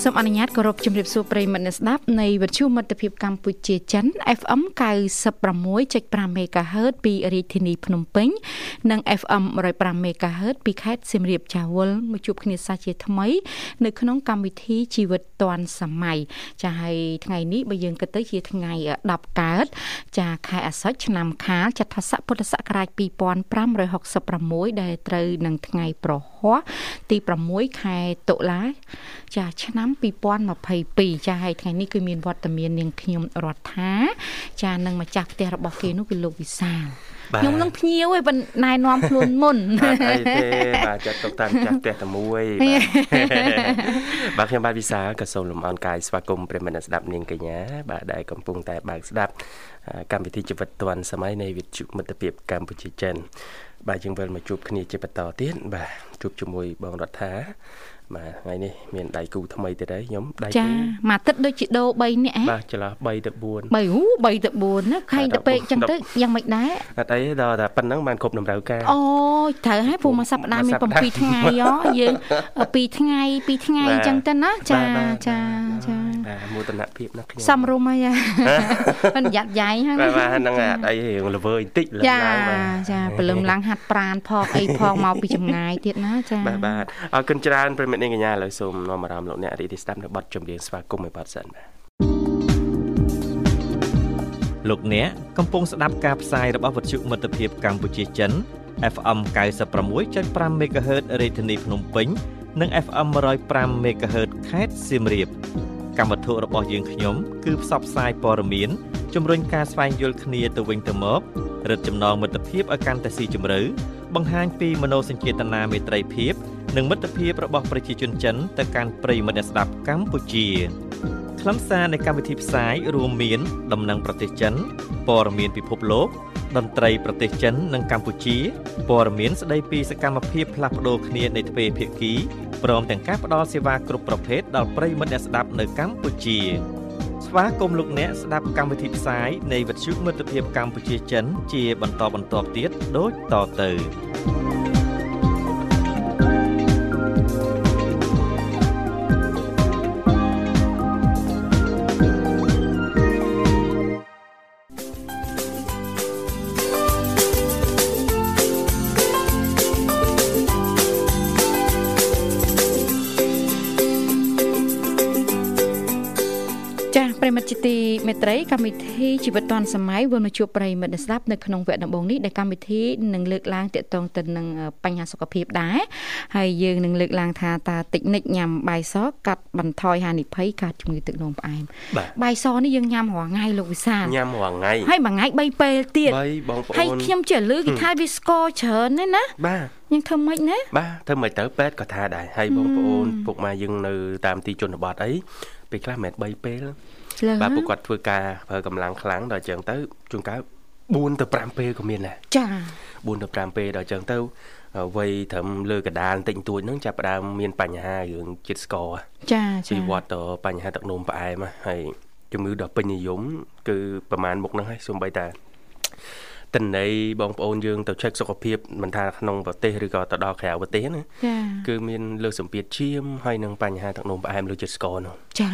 សសូមអនុញ្ញាតគោរពជំរាបសួរប្រិយមិត្តអ្នកស្ដាប់នៃវិទ្យុមិត្តភាពកម្ពុជាចិន FM 96.5 MHz ពីរាជធានីភ្នំពេញ និង FM 105 MHz ពីខេត្តសៀមរាបចាវលមកជួបគ្នាសាជាថ្មី នៅក្នុងកម្មវិធីជីវិតឌွန်សម័យចាហើយថ្ងៃនេះបើយើងគិតទៅជាថ្ងៃ10កើតចាខែអាសត់ឆ្នាំខាលចត្វាស័កពុទ្ធសករាជ2566ដែលត្រូវនឹងថ្ងៃប្រហ័ សទី6ខែតុលាចាឆ្នាំ2022ចាហើយថ្ងៃនេះគឺមានវត្តមាននាងខ្ញុំរដ្ឋាចានឹងម្ចាស់ផ្ទះរបស់គេនោះគឺលោកវិសាលខ្ញុំនឹងភ្ញៀវឯងណែនាំខ្លួនមុនអត់អីទេបាទចាត់ទុកតាមចាស់ផ្ទះតែមួយបាទបាទខ្ញុំបាទវិសាលក៏សូមលំអរកាយស្វាគមន៍ប្រិមត្តស្ដាប់នាងកញ្ញាបាទដែលកំពុងតែបើកស្ដាប់កម្មវិធីជីវិតឌွန်សម័យនៃវិទ្យុមិត្តភាពកម្ពុជាចិន បាទយើងវិលមកជួបគ្នាជាបន្តទៀតបាទជួបជាមួយបងរដ្ឋា បាទថ្ងៃនេះមានដៃគូថ្មីទៀតហើយខ្ញុំដៃគូចាមួយទឹកដូចជាដូ3នាក់ហ៎បាទច្រឡោះ3ទៅ4 3អូ3ទៅ4ណាខែងទៅពេកចឹងទៅយ៉ាងម៉េចដែរអត់អីដល់តែប៉ុណ្ណឹងបានគ្រប់តម្រូវការអូត្រូវហើយព្រោះមួយសប្តាហ៍មាន7ថ្ងៃហ៎យើង2ថ្ងៃ2ថ្ងៃអញ្ចឹងទៅណាចាចាចាបាទមោទនភាពណាខ្ញុំសំរុំហើយមិនយ៉ាត់យ៉ៃហ្នឹងបាទហ្នឹងអីរឿងល្វើបន្តិចឡើងឡើងចាព្រលឹមឡើងហាត់ប្រានផងអីផងមកពីចម្ងាយទៀតណាចាបាទបាទអរគុណច្រើនប្រិមិត្តនាងកញ្ញាឥឡូវសូមនាំអារម្មណ៍លោកអ្នករីករាយស្ដាប់នៅបទចម្រៀងស្វាគមន៍មួយបទសិនបាទលោកអ្នកកំពុងស្ដាប់ការផ្សាយរបស់វិទ្យុមិត្តភាពកម្ពុជាចិន FM 96.5 MHz រាជធានីភ្នំពេញ និង FM 105 MHz ខេត្តសៀមរាបកម្មវិធីរបស់យើងខ្ញុំគឺផ្សព្វផ្សាយព័ត៌មានជំរុញការស្វែងយល់គ្នាទៅវិញទៅមករឹតចំណងមិត្តភាពឲ្យកាន់តែស៊ីជម្រៅ បង្ហាញពីមនោសញ្ចេតនាមេត្រីភាពនិងមិត្តភាពរបស់ប្រជាជនចិនទៅកាន់ប្រិយមិត្តអ្នកស្ដាប់កម្ពុជាខ្លឹមសារនៃកម្មវិធីផ្សាយរួមមានដំណឹងប្រទេសចិនព័ត៌មានពិភពលោកតន្ត្រីប្រទេសចិននិងកម្ពុជាព័ត៌មានស្ដីពីសកម្មភាពផ្លាស់ប្ដូរគ្នានៃទ្វេភាគីព្រមទាំងការផ្តល់សេវាគ្រប់ប្រភេទដល់ប្រិយមិត្តអ្នកស្ដាប់នៅកម្ពុជា ស្វាគមន៍លោកអ្នកស្ដាប់កម្មវិធីផ្សាយនៃវិទ្យុមិត្តភាពកម្ពុជាចិនជាបន្តបន្ទាប់ទៀតដូចតទៅ ត្រីកម្មវិធីជីវិតឌွန်សម័យវិលមកជួបប្រិយមិត្តស្ដាប់នៅក្នុងវគ្គដំបូងនេះដែលកម្មវិធីនឹងលើកឡើងទាក់ទងទៅនឹងបញ្ហាសុខភាពដែរហើយយើងនឹងលើកឡើងថាតើតិចនិចញ៉ាំបាយសកាត់បន្ថយហានិភ័យកើតជំងឺទឹកនោមផ្អែមបាយសនេះយើងញ៉ាំរាល់ថ្ងៃលោកវិសាលញ៉ាំរាល់ថ្ងៃហើយមួយថ្ងៃ3ពេលទៀត3បងប្អូនហើយខ្ញុំជឿលឺគេថាវាស្ករច្រើនណាណាបាទយើងធ្វើម៉េចណាបាទធ្វើម៉េចទៅពេទ្យក៏ថាដែរហើយបងប្អូនពុកម៉ែយើងនៅតាមទីជនបទអីពេលខ្លះមិន3ពេល បាទពួកគាត់ធ្វើការប្រើកម្លាំងខ្លាំងដល់អញ្ចឹងទៅជួនកាល4ទៅ5ពេលក៏មានដែរចា4ទៅ5ពេលដល់អញ្ចឹងទៅវ័យត្រឹមលើកដាលបន្តិចបន្តួចហ្នឹងចាប់ផ្ដើមមានបញ្ហារឿងជាតិស្ករចាចាពីវត្តទៅបញ្ហាទឹកនោមផ្អែមហើយជំងឺដ៏ពេញនិយមគឺប្រហែលមុខហ្នឹងហើយសូម្បីតែ ទិន្នន័យបងប្អូនយើងទៅ check សុខភាពមិនថាក្នុងប្រទេសឬក៏ទៅដល់ក្រៅប្រទេសណាគឺមានលើសសម្ពាធឈាមហើយនឹងបញ្ហាទឹកនោមផ្អែមលើចិត្តស្ករនោះចា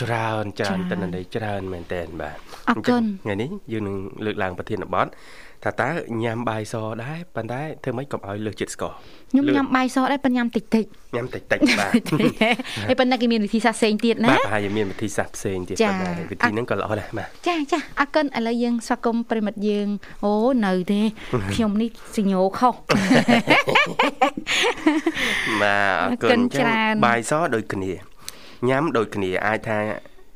ច្រើនច្រើនទិន្នន័យច្រើនមែនតើបាទអរគុណថ្ងៃនេះយើងនឹងលើកឡើងប្រធានបទ ថាតើញ៉ាំបាយសដែរប៉ុន្តែធ្វើម៉េចកុំឲ្យលើសជាតិស្ករខ្ញុំញ៉ាំបាយសដែរប៉ុន្តែញ៉ាំតិចតិចញ៉ាំតិចតិចបាទហើយប៉ុន្តែគេមានវិធីសាស្ត្រផ្សេងទៀតណាបាទហើយមានវិធីសាស្ត្រផ្សេងទៀតប៉ុន្តែវិធីហ្នឹងក៏ល្អដែរបាទចាចាអរគុណឥឡូវយើងស្វាគមន៍ប្រិមិត្តយើង អូនៅទេខ្ញុំនេះសញ្ញោខុសបាទអរគុណចាបាយសដូចគ្នាញ៉ាំដូចគ្នាអាចថា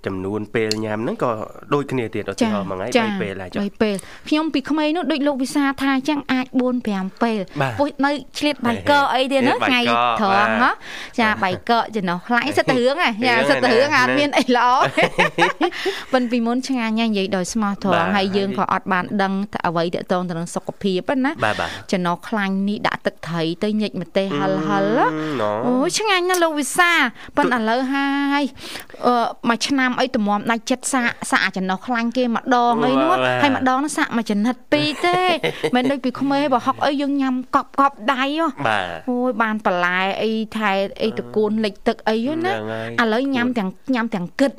ចំនួនពេលញ៉ាំហ្នឹងក៏ដូចគ្នាទៀតឧទាហរណ៍មួយថ្ងៃ3ពេលហើយចុះ3ពេលខ្ញុំពីក្មេងនោះដូចលោកវិសាថាអញ្ចឹងអាច4 5ពេលពុះនៅឆ្លៀតបាយកអីទៀតណាថ្ងៃត្រង់ហ៎ចាបាយកចំណោះខ្លាញ់សិតតែរឿងហ៎ចាសិតតែរឿងអត់មានអីល្អប៉ុន្តែពីមុនឆ្ងាញ់ណាស់និយាយដោយស្មោះត្រង់ហើយយើងក៏អត់បានដឹងអ្វីតកតងទៅនឹងសុខភាពណាបាទបាទចំណុះខ្លាញ់នេះដាក់ទឹកត្រីទៅញិចម្ទេសហិលហិលណូអូយឆ្ងាញ់ណាស់លោកវិសាប៉ុន្តែឥឡូវហើយអឺមួយឆ្នាំអីតម្រាំដាច់ចិត្តសាកសាកអាចំណុះខ្លាញ់គេម្ដងអីនោះហើយម្ដងនោះសាកមួយចំណិតពីរទេមិនដូចពីក្មេងបើហុកអីយើងញ៉ាំកប់កប់ដៃហ៎បាទអូយបានបន្លែអីថែអីតកូនលិចទឹកអីហ្នឹងណាហ្នឹងហើយឥឡូវញ៉ាំទាំងញ៉ាំទាំងគិត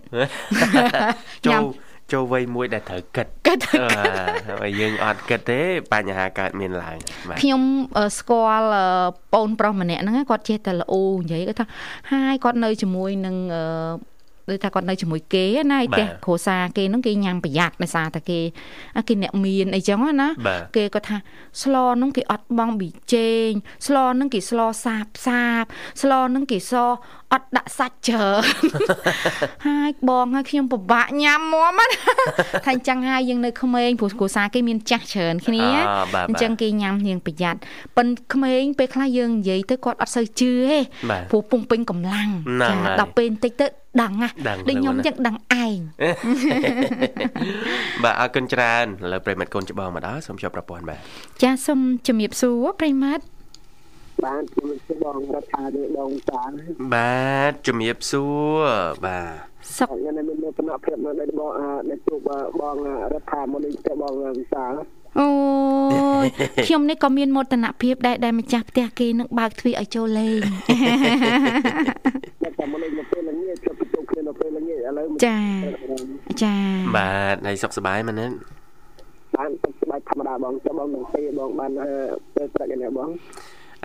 ញ៉ាចូលំចូលវ័យមួយដែលត្រូវគិតគិតបាទហើយយើងអត់គិតទេបញ្ហាកើតមានឡើងបាទខ្ញុំអឺស្គាល់អឺប្អូនប្រុសម្នាក់ហ្នឹងណាគាត់ចេះតែល្អនិយាយគាត់ថាហាយគាត់នៅជាមួយនឹងអឺ ដូចថាគាត់នៅជាមួយគេណាឯផ្ទះគ្រួសារគេហ្នឹងគេញ៉ាំប្រយ័ត្នដោយសារតែគេអាគេអ្នកមានអីចឹងណាបាទគេគាត់ថាស្លហ្នឹងគេអត់បងប៊ីចេងស្លហ្នឹងគេស្លសាបសាប ស្លហ្នឹងគេសអត់ដាក់សាច់ច្រើនហើយបងហើយខ្ញុំពិបាកញ៉ាំមកណាថាអញ្ចឹងហើយយើងនៅក្មេងព្រោះគ្រួសារគេមានចាស់ច្រើនគ្នាអបាទអញ្ចឹងគេញ៉ាំនាងប្រយ័ត្នប៉ិនក្មេងពេលខ្លះយើងនិយាយទៅគាត់អត់សូវជឿទេបាទព្រោះពុំពេញកម្លាំងហ្នឹងហើយដល់ពេលបន្តិចទៅ ដឹងណាដឹងដូចខ្ញុំលឿនណាស់អញ្ចឹងដឹងឯងបាទអរគុណច្រើនឥឡូវប្រិមិត្តកូនច្បងមកដល់សូមជួបប្រព័ន្ធបាទចាសូមជំរាបសួរប្រិមត្តបានជំរាបសួរបងរដ្ឋាភិបាលបងតានបាទជំរាបសួរបាទសុខខ្ញុំនៅមានតំណភាពនៅដែលបងដែលជួបបងរដ្ឋាភិបាលនេះទៅបងវិសាលអូយខ្ញុំនេះក៏មានមោទនភាពដែរដែលម្ចាស់ផ្ទះគេនឹងបើកទ្វារឲ្យចូលលេងតែតែមកលេងនៅពេលល្ងាចជួ ឥឡូវចាចាបាទហើយសុខសប្បាយមែនទេបានស្បែកធម្មតាបងចាំបងនឹងពេលបងបានពេលព្រឹកនេះបង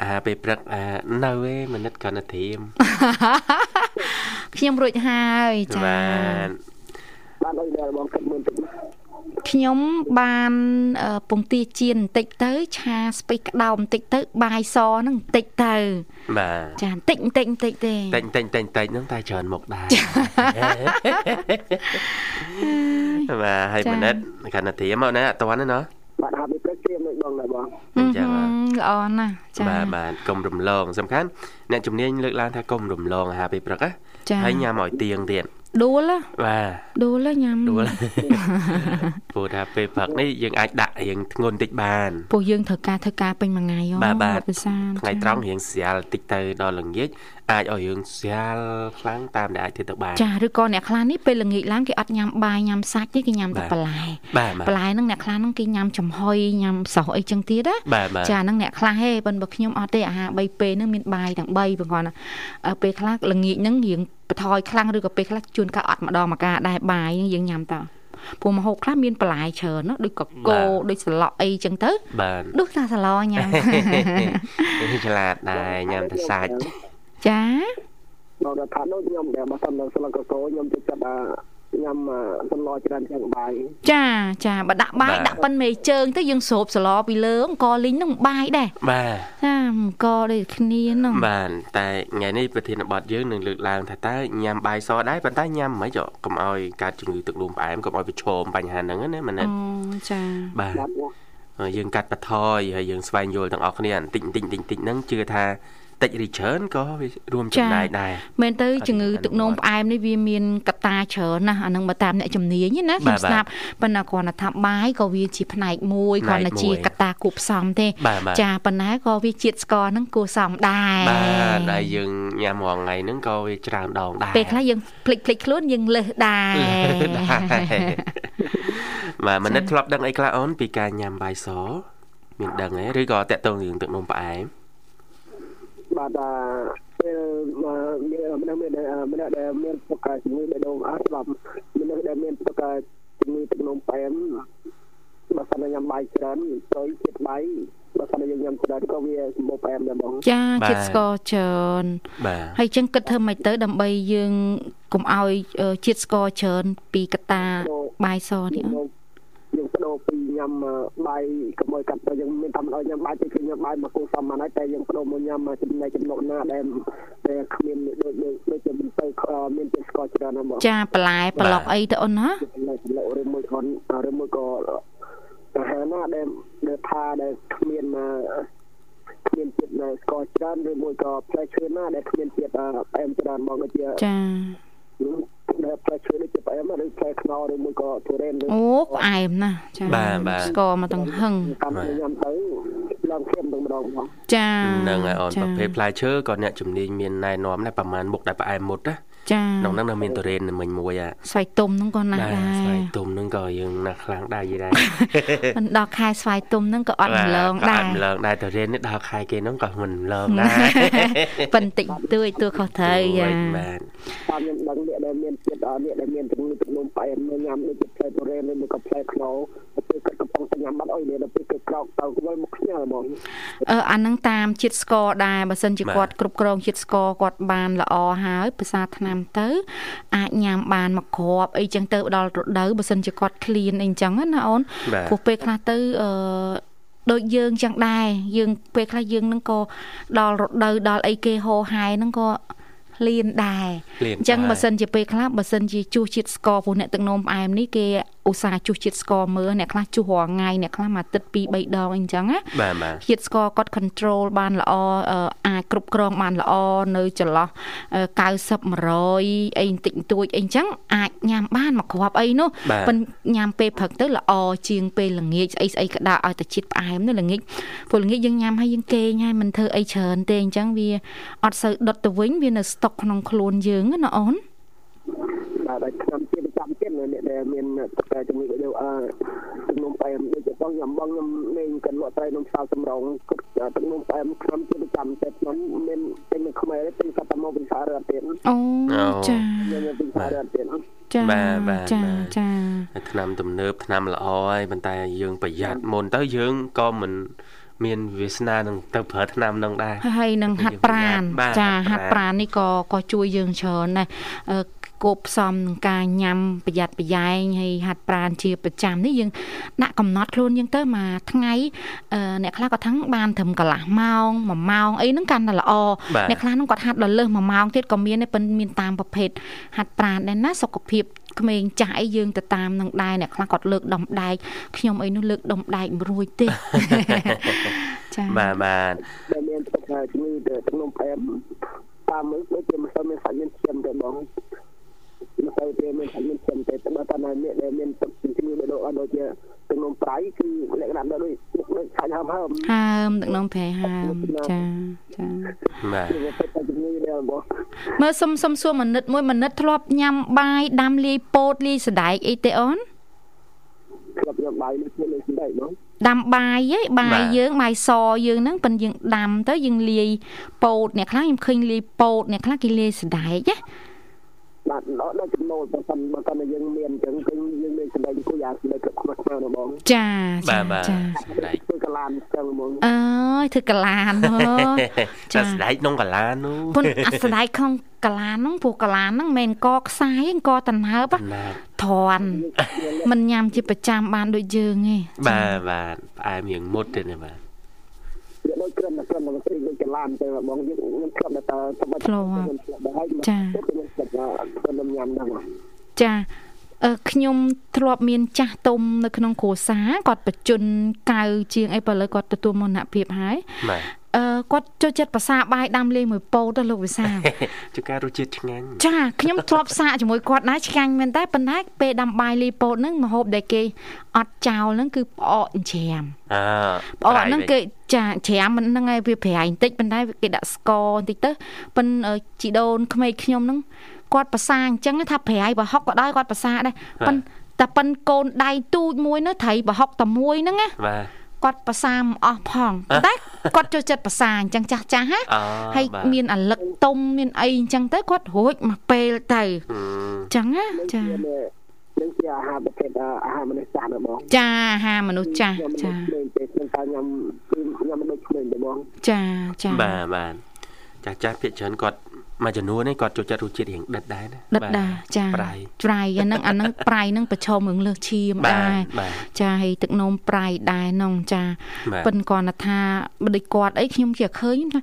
អាពេលព្រឹកអានៅឯមនិតក៏នៅធៀមខ្ញុំរួចហើយចាបាទបានអីដែលបងគិតមើលទឹក ខ្ញុំបានអឺពងទាចៀនបន្តិចទៅ ឆាស្ពៃក្តោបបន្តិចទៅ បាយសហ្នឹងបន្តិចទៅបាទចាបន្តិចបន្តិចបន្តិចទេតែងតែងតែងតែងហ្នឹងតែច្រើនមុខដែរបាទហើយមនិតក៏នៅធៀមមកណាអត់តាន់ទេណោះបាទហើយពេលព្រឹកជិះមួយបងដែរបងអញ្ចឹងហ៎ល្អណាស់ចាបាទបាទកុំរំលងសំខាន់អ្នកជំនាញលើកឡើងថាកុំរំលងអាហារពេលព្រឹកណាចាហើយញ៉ាំឲ្យទៀងទៀត ដួលហ៎បាទដួលហ៎ញ៉ាំដួលព្រោះថាពេលព្រឹកនេះយើងអាចដាក់រៀងធ្ងន់តិចបានពួកយើងត្រូវការធ្វើការពេញមួយថ្ងៃហ៎បាទបាទភាសាថ្ងៃត្រង់រៀងស្រាលតិចទៅដល់ល្ងាច អាចឲ្យរឿងស្រាលខ្លាំងតាមដែលអាចធ្វើទៅបានចាឬក៏អ្នកខ្លះនេះពេលល្ងាចឡើងគេអត់ញ៉ាំបាយញ៉ាំសាច់ទេគេញ៉ាំតែបាទបន្លែបាទបាទបន្លែហ្នឹងអ្នកខ្លះហ្នឹងគេញ៉ាំចំហុយញ៉ាំសោះអីចឹងទៀតណាបាទបាទចាហ្នឹងអ្នកខ្លះហេប៉ុន្តែបើខ្ញុំអត់ទេអាហារ3ពេលហ្នឹងមានបាយទាំង3បើគាត់ណាអឺពេលខ្លះល្ងាចហ្នឹងរៀងបន្ថយខ្លាំងឬក៏ពេលខ្លះជួនកាលអត់ម្ដងមកកាដែរបាយហ្នឹងយើងញ៉ាំតើព្រោះម្ហូបខ្លះមានបន្លែច្រើនណាដូចកកូដូចសឡក់អីចឹងទៅបាទដូចថាសឡញ៉ាំនេះឆ្លាតដែរញ៉ាំតែសាច់ ចាបងរដ្ឋាភិបាលដូចខ្ញុំដែលមកសំនៅស្លកកោខ្ញុំទៅចិត្តញ៉ាំសម្លច្រើនជាងបាយចាចាបើដាក់បាយដាក់ប៉ិនមេជើងទៅយើងស្រូបសឡពីលើអង្គលីងហ្នឹងបាយដែរបាទចាអង្គដូចគ្នាហ្នឹងបាទតែថ្ងៃនេះប្រធានបទយើងនឹងលើកឡើងថាតើញ៉ាំបាយសដែរប៉ុន្តែញ៉ាំមិនហិចកុំឲ្យកើតជំងឺទឹកនោមផ្អែមកុំឲ្យប្រឈមបញ្ហាហ្នឹងណាមែនទេអូចាបាទបាទហើយយើងកាត់បន្ថយហើយយើងស្វែងយល់ទាំងអស់គ្នាបន្តិចបន្តិចបន្តិចបន្តិចហ្នឹងជឿថា តិចឬច្រើនក៏វារួមចំណែកដែរមែនទៅអត់ជំងឺអនុវត្តទឹកនោមផ្អែមនេះវាមានកត្តាច្រើនណាស់អានឹងបើតាមអ្នកជំនាញណាខ្ញុំបាទស្ដាប់ប៉ុន្តែគ្រាន់តែថាបាយក៏វាជាផ្នែកមួយផ្នែគ្ករាន់តែជាមួយកត្តាគួបផ្សំទេបាទបាទចាប៉ុន្តែក៏វាជាតិស្ករហ្នឹងគួរសមដែរបាទហើយយើងញ៉ាំរាល់ថ្ងៃហ្នឹងក៏វាច្រើនដងដែរពេលខ្លះយើងភ្លេចភ្លេចខ្លួនយើងលើសដែរបាទមនិតធ្លាប់ដឹងអីខ្លះអូនពីការញ៉ាំបាយសមានដឹងទេឬក៏តកតងរឿងទឹកនោមផ្អែម បាទពេលមានម្នាក់មានម្នាក់ដែលមានប្រកាសជំងឺបេះដូងអត់ស្លាប់មានដែលមានប្រកាសជំងឺទឹកនោមផ្អែមបើសិនញ៉ាំបាយច្រើនត្រូវជាតិបាយបើសិនយើងញ៉ាំច្រើនក៏វាសម្បូរផ្អែមដែរបងចាជាតិស្ករច្រើនបាទហើយចឹងគិតធ្វើម៉េចទៅដើម្បីយើងកុំឲ្យអឺជាតិស្ករច្រើនពីកត្តាបាយសនេះអូនយើងបដូរពី ញ៉ាំបាយកុំឲ្យកាត់ទៅយើងមានតាមឲ្យញ៉ាំបាយទៅគឺញ៉ាំបាយមកគូសំហ្នឹងហើយតែយើងបដូរមកញ៉ាំចំណែកចំណុចណាដែលដែលគ្មានដូចដូចដូចជាមិនទៅមានជាតិស្ករច្រើនណាបងចាបន្លែប្លុកអីទៅអូនណាចំណែកចំណុចឬមួយក៏ឬមួយក៏អាហារណាដែលដែលថាដែលគ្មានគ្មានជាតិស្ករច្រើនឬមួយក៏ផ្លែឈើណាដែលគ្មានជាតិផ្អែមច្រើនមកដូចជាចាផ្ដែលផ្លែឈើដូចជាផ្អែមឬផ្លែខ្នុរឬមួយក៏ទុរេនឬអូផ្អែមណាស់ចាស្ករមកទាំងហឹងកម្មញ៉ាំទៅឡើងធៀមទៅម្ដងបងចាហ្នឹងហើយអូនប្រភេទផ្លែឈើក៏អ្នកជំនាញមានណែនាំដែរប្រហែលមុខដែលផ្អែមមុតណា ចាក្នុងហ្នឹងនៅមានទុរេនមិញមួយអាស្វាយទុំហ្នឹងក៏ណាស់ដែរស្វាយទុំហ្នឹងក៏យើងណាស់ខ្លាំងដែរយីដែរមិនដល់ខែស្វាយទុំហ្នឹងក៏អត់ម្លងដែរអត់ម្លងដែរទុរេននេះដល់ខែគេហ្នឹងក៏មិនម្លងដែរប៉ុន្តែតួយតួខុសត្រូវយ៉ាបាទតាមខ្ញុំដឹងអ្នកដែលមានចិត្តអ្នកដែលមានជំងឺទឹកនោមផ្អែមញ៉ាំដូចជាផ្លែទុរេនឬក៏ផ្លែខ្នុរពេលគាត់កំពុ ងតែញ៉ាំបាត់អុយនេះដល់ពេលគេក្រោកទៅវិញមកខ្ញាល់ហ្មងអឺអាហ្នឹងតាមជាតិស្ករដែរបើសិនជាគាត់គ្រប់គ្រងជាតិស្ករគាត់បានល្អហើយភាសាថ្នាំទៅ អាចញ៉ាំបានមកគ្រាប់អីចឹងទៅដល់រដូវបើសិនជាគាត់ឃ្លានអីចឹងណាអូនព្រោះពេលខ្លះទៅអឺដូចយើងចឹងដែរយើងពេលខ្លះយើងនឹងក៏ដល់រដូវដល់អីគេហោហែហ្នឹងក៏លៀនដែរអញ្ចឹងបើសិនជាពេលខ្លះបើសិនជាជួសជាតិស្ករព្រោះអ្នកទឹកនោមផ្អែមនេះគេ ឧស្សាហ៍ជួសជាតិស្ករមើលអ្នកខ្លះជួសរាល់ថ្ងៃអ្នកខ្លះមួយអាទិត្យ2 3ដងអីចឹងណាបាទបាទជាតិស្ករគាត់ control បានល្អអាចគ្រប់គ្រងបានល្អនៅចន្លោះ90 100អីបន្តិចបន្តួចអីចឹងអាចញ៉ាំបានមកគ្រាប់អីនោះប៉ុន្តែញ៉ាំពេលព្រឹកទៅល្អជាងពេលល្ងាចស្អីស្អីក្តៅឲ្យតែជាតិផ្អែមនោះល្ងាចព្រោះល្ងាចយើងញ៉ាំហើយយើងគេងហើយមិនធ្វើអីច្រើនទេអញ្ចឹងវាអត់សូវដុតទៅវិញវានៅស្តុកក្នុងខ្លួនយើងណាអូនបាទឆ្នាំជាប្រចាំ ទៀតអ្នកដែលមានជំងឺដូចអឺទឹកនោមផ្អែមដូចបងខ្ញុំបងខ្ញុំលេងកិនលក់ត្រីក្នុងផ្សារសំរងទឹកនោមផ្អែមឆ្នាំជាប្រចាំតែខ្ញុំមានពេញនៅខ្មែរពេញកាត់មកពិសារត់ទៀតអូចាខ្ញុំពិសារត់ទៀតចាបាទបាទចាចាឆ្នាំទំនើបឆ្នាំល្អហើយប៉ុន្តែយើងប្រយ័ត្នមុនទៅយើងក៏មិនមានវាសនានឹងទៅប្រើថ្នាំនឹងដែរហើយនឹងហាត់ប្រានចាហាត់ប្រាននេះក៏ក៏ជួយយើងច្រើនដែរ គោបផ្សំនឹងការញ៉ាំប្រយ័ត្នប្រយែងហើយហាត់ប្រានជាប្រចាំនេះយើងដាក់កំណត់ខ្លួនយើងទៅមួយថ្ងៃអ្នកខ្លះគាត់ថាបានត្រឹមកន្លះម៉ោង1ម៉ោងអីហ្នឹងកាន់តែល្អអ្នកខ្លះហ្នឹងគាត់ហាត់ដល់លើស1ម៉ោងទៀតក៏មានដែរប៉ុន្តែមានតាមប្រភេទហាត់ប្រានដែរណាសុខភាពក្មេងចាស់អីយើងទៅតាមនឹងដែរអ្នកខ្លះគាត់លើកដុំដែកខ្ញុំអីនោះលើកដុំដែកមិនរួចទេចាបាទបាទដែលមានទឹកជំងឺទឹកនោមផ្អែមតាមមើលដូចជាមិនសូវមានសាច់មានឈាមទេបង មិនសូវទេមានសាច់មានឈាមទេតែបើតាមអ្នកដែលមានទឹកជំងឺដូចដូចជាទឹកនោមប្រៃគឺលក្ខណៈដូចដូចសាច់ហើមហើមហើមទឹកនោមប្រៃហើមចាចាបាទជំងឺដែរបងមើលសុំសុំសួរមនិតមួយមនិតធ្លាប់ញ៉ាំបាយដាំលាយពោតលាយសណ្ដែកអីទេអូនធ្លាប់ញ៉ាំបាយលាយសណ្ដែកបងដាំបាយហីបាយយើងបាយសយើងហ្នឹងប៉ិនយើងដាំទៅយើងលាយពោតអ្នកខ្លះខ្ញុំឃើញលាយពោតអ្នកខ្លះគេលាយសណ្ដែកណា បាទដល់ចំណូលបើសិនបើសិនយើងមានអញ្ចឹងគឺយើងមានសម្ដែងគួរយ៉ាងសម្ដែងគ្រប់ខ្លាំងណាស់បងចាចាចាសម្ដែងធ្វើកលានអញ្ចឹងហ្មងអើយធ្វើកលានហ៎ចាសម្ដែងក្នុងកលាននោះពុនអាសម្ដែងក្នុងកលានហ្នឹងព្រោះកលានហ្នឹងមិនមែនកខ្សែអង្គតណ្ហើបធន់មិនញ៉ាំជាប្រចាំបានដូចយើងទេបាទបាទផ្អែមរៀងមុតទេណាបាទ ដូចគ្រាន់តែគ្រាន់តែស្រីដូចចលានទៅបងយើងខ្ញុំធ្លាប់តែសម្បត្តិខ្ញុំធ្លាប់ដែរចាខ្ញុំធ្លាប់ធ្វើញ៉ាំដែរចាអឺខ្ញុំធ្លាប់មានចាស់ទុំនៅក្នុងគ្រួសារគាត់បច្ចុប្បន្នកៅជាងអីបើឥឡូវគាត់ទទួលមរណភាពហើយ អឺគាត់ចូលចិត្តភាសាបាយដាំលេងមួយពោតទៅលោកវិសាជួការរសជាតិឆ្ងាញ់ចាខ្ញុំធ្លាប់សាកជាមួយគាត់ដែរឆ្ងាញ់មែនតែប៉ុន្តែពេលដាំបាយលីពោតហ្នឹងមហូបដែលគេអត់ចោលហ្នឹងគឺផ្អកច្រាមអើផ្អកហ្នឹងគេចាច្រាមមិនហ្នឹងហើយវាប្រៃបន្តិចប៉ុន្តែគេដាក់ស្ករបន្តិចទៅប៉ុនជីដូនក្មេងខ្ញុំហ្នឹងគាត់ប្រសាអញ្ចឹងថាប្រៃប្រហុកក៏ដោយគាត់ប្រសាដែរប៉ុន្តែប៉ុនកូនដៃទូចមួយនោះត្រីប្រហុកតែមួយហ្នឹងណាបាទ គាត់ប្រសាមិនអស់ផងតែគាត់ចូលចិត្តប្រសាអញ្ចឹងចាស់ចាស់ណាហើយមានអាលឹកទុំមានអីអញ្ចឹងទៅគាត់រួចមកពេលទៅអញ្ចឹងណាចានឹងជាអាហារប្រភេទអាហារមនុស្សចាស់ណាបងចាអាហារមនុស្សចាស់ចាពេលខ្ញុំតែញ៉ាំញ៉ាំដូចក្មេងទេបងចាចាបាទបាទចាស់ចាស់ភាគច្រើនគាត់ មួយចំនួននេះគាត់ចូលចិត្តរសជាតិរៀងដិតដែរណាដិតដែរចាប្រៃប្រៃអាហ្នឹងអាហ្នឹងប្រៃហ្នឹងប្រឈមរឿងលើសឈាមដែរចាហើយទឹកនោមប្រៃដែរហ្នឹងចាប៉ិនគាត់ថាបើដូចគាត់អីខ្ញុំជាឃើញថា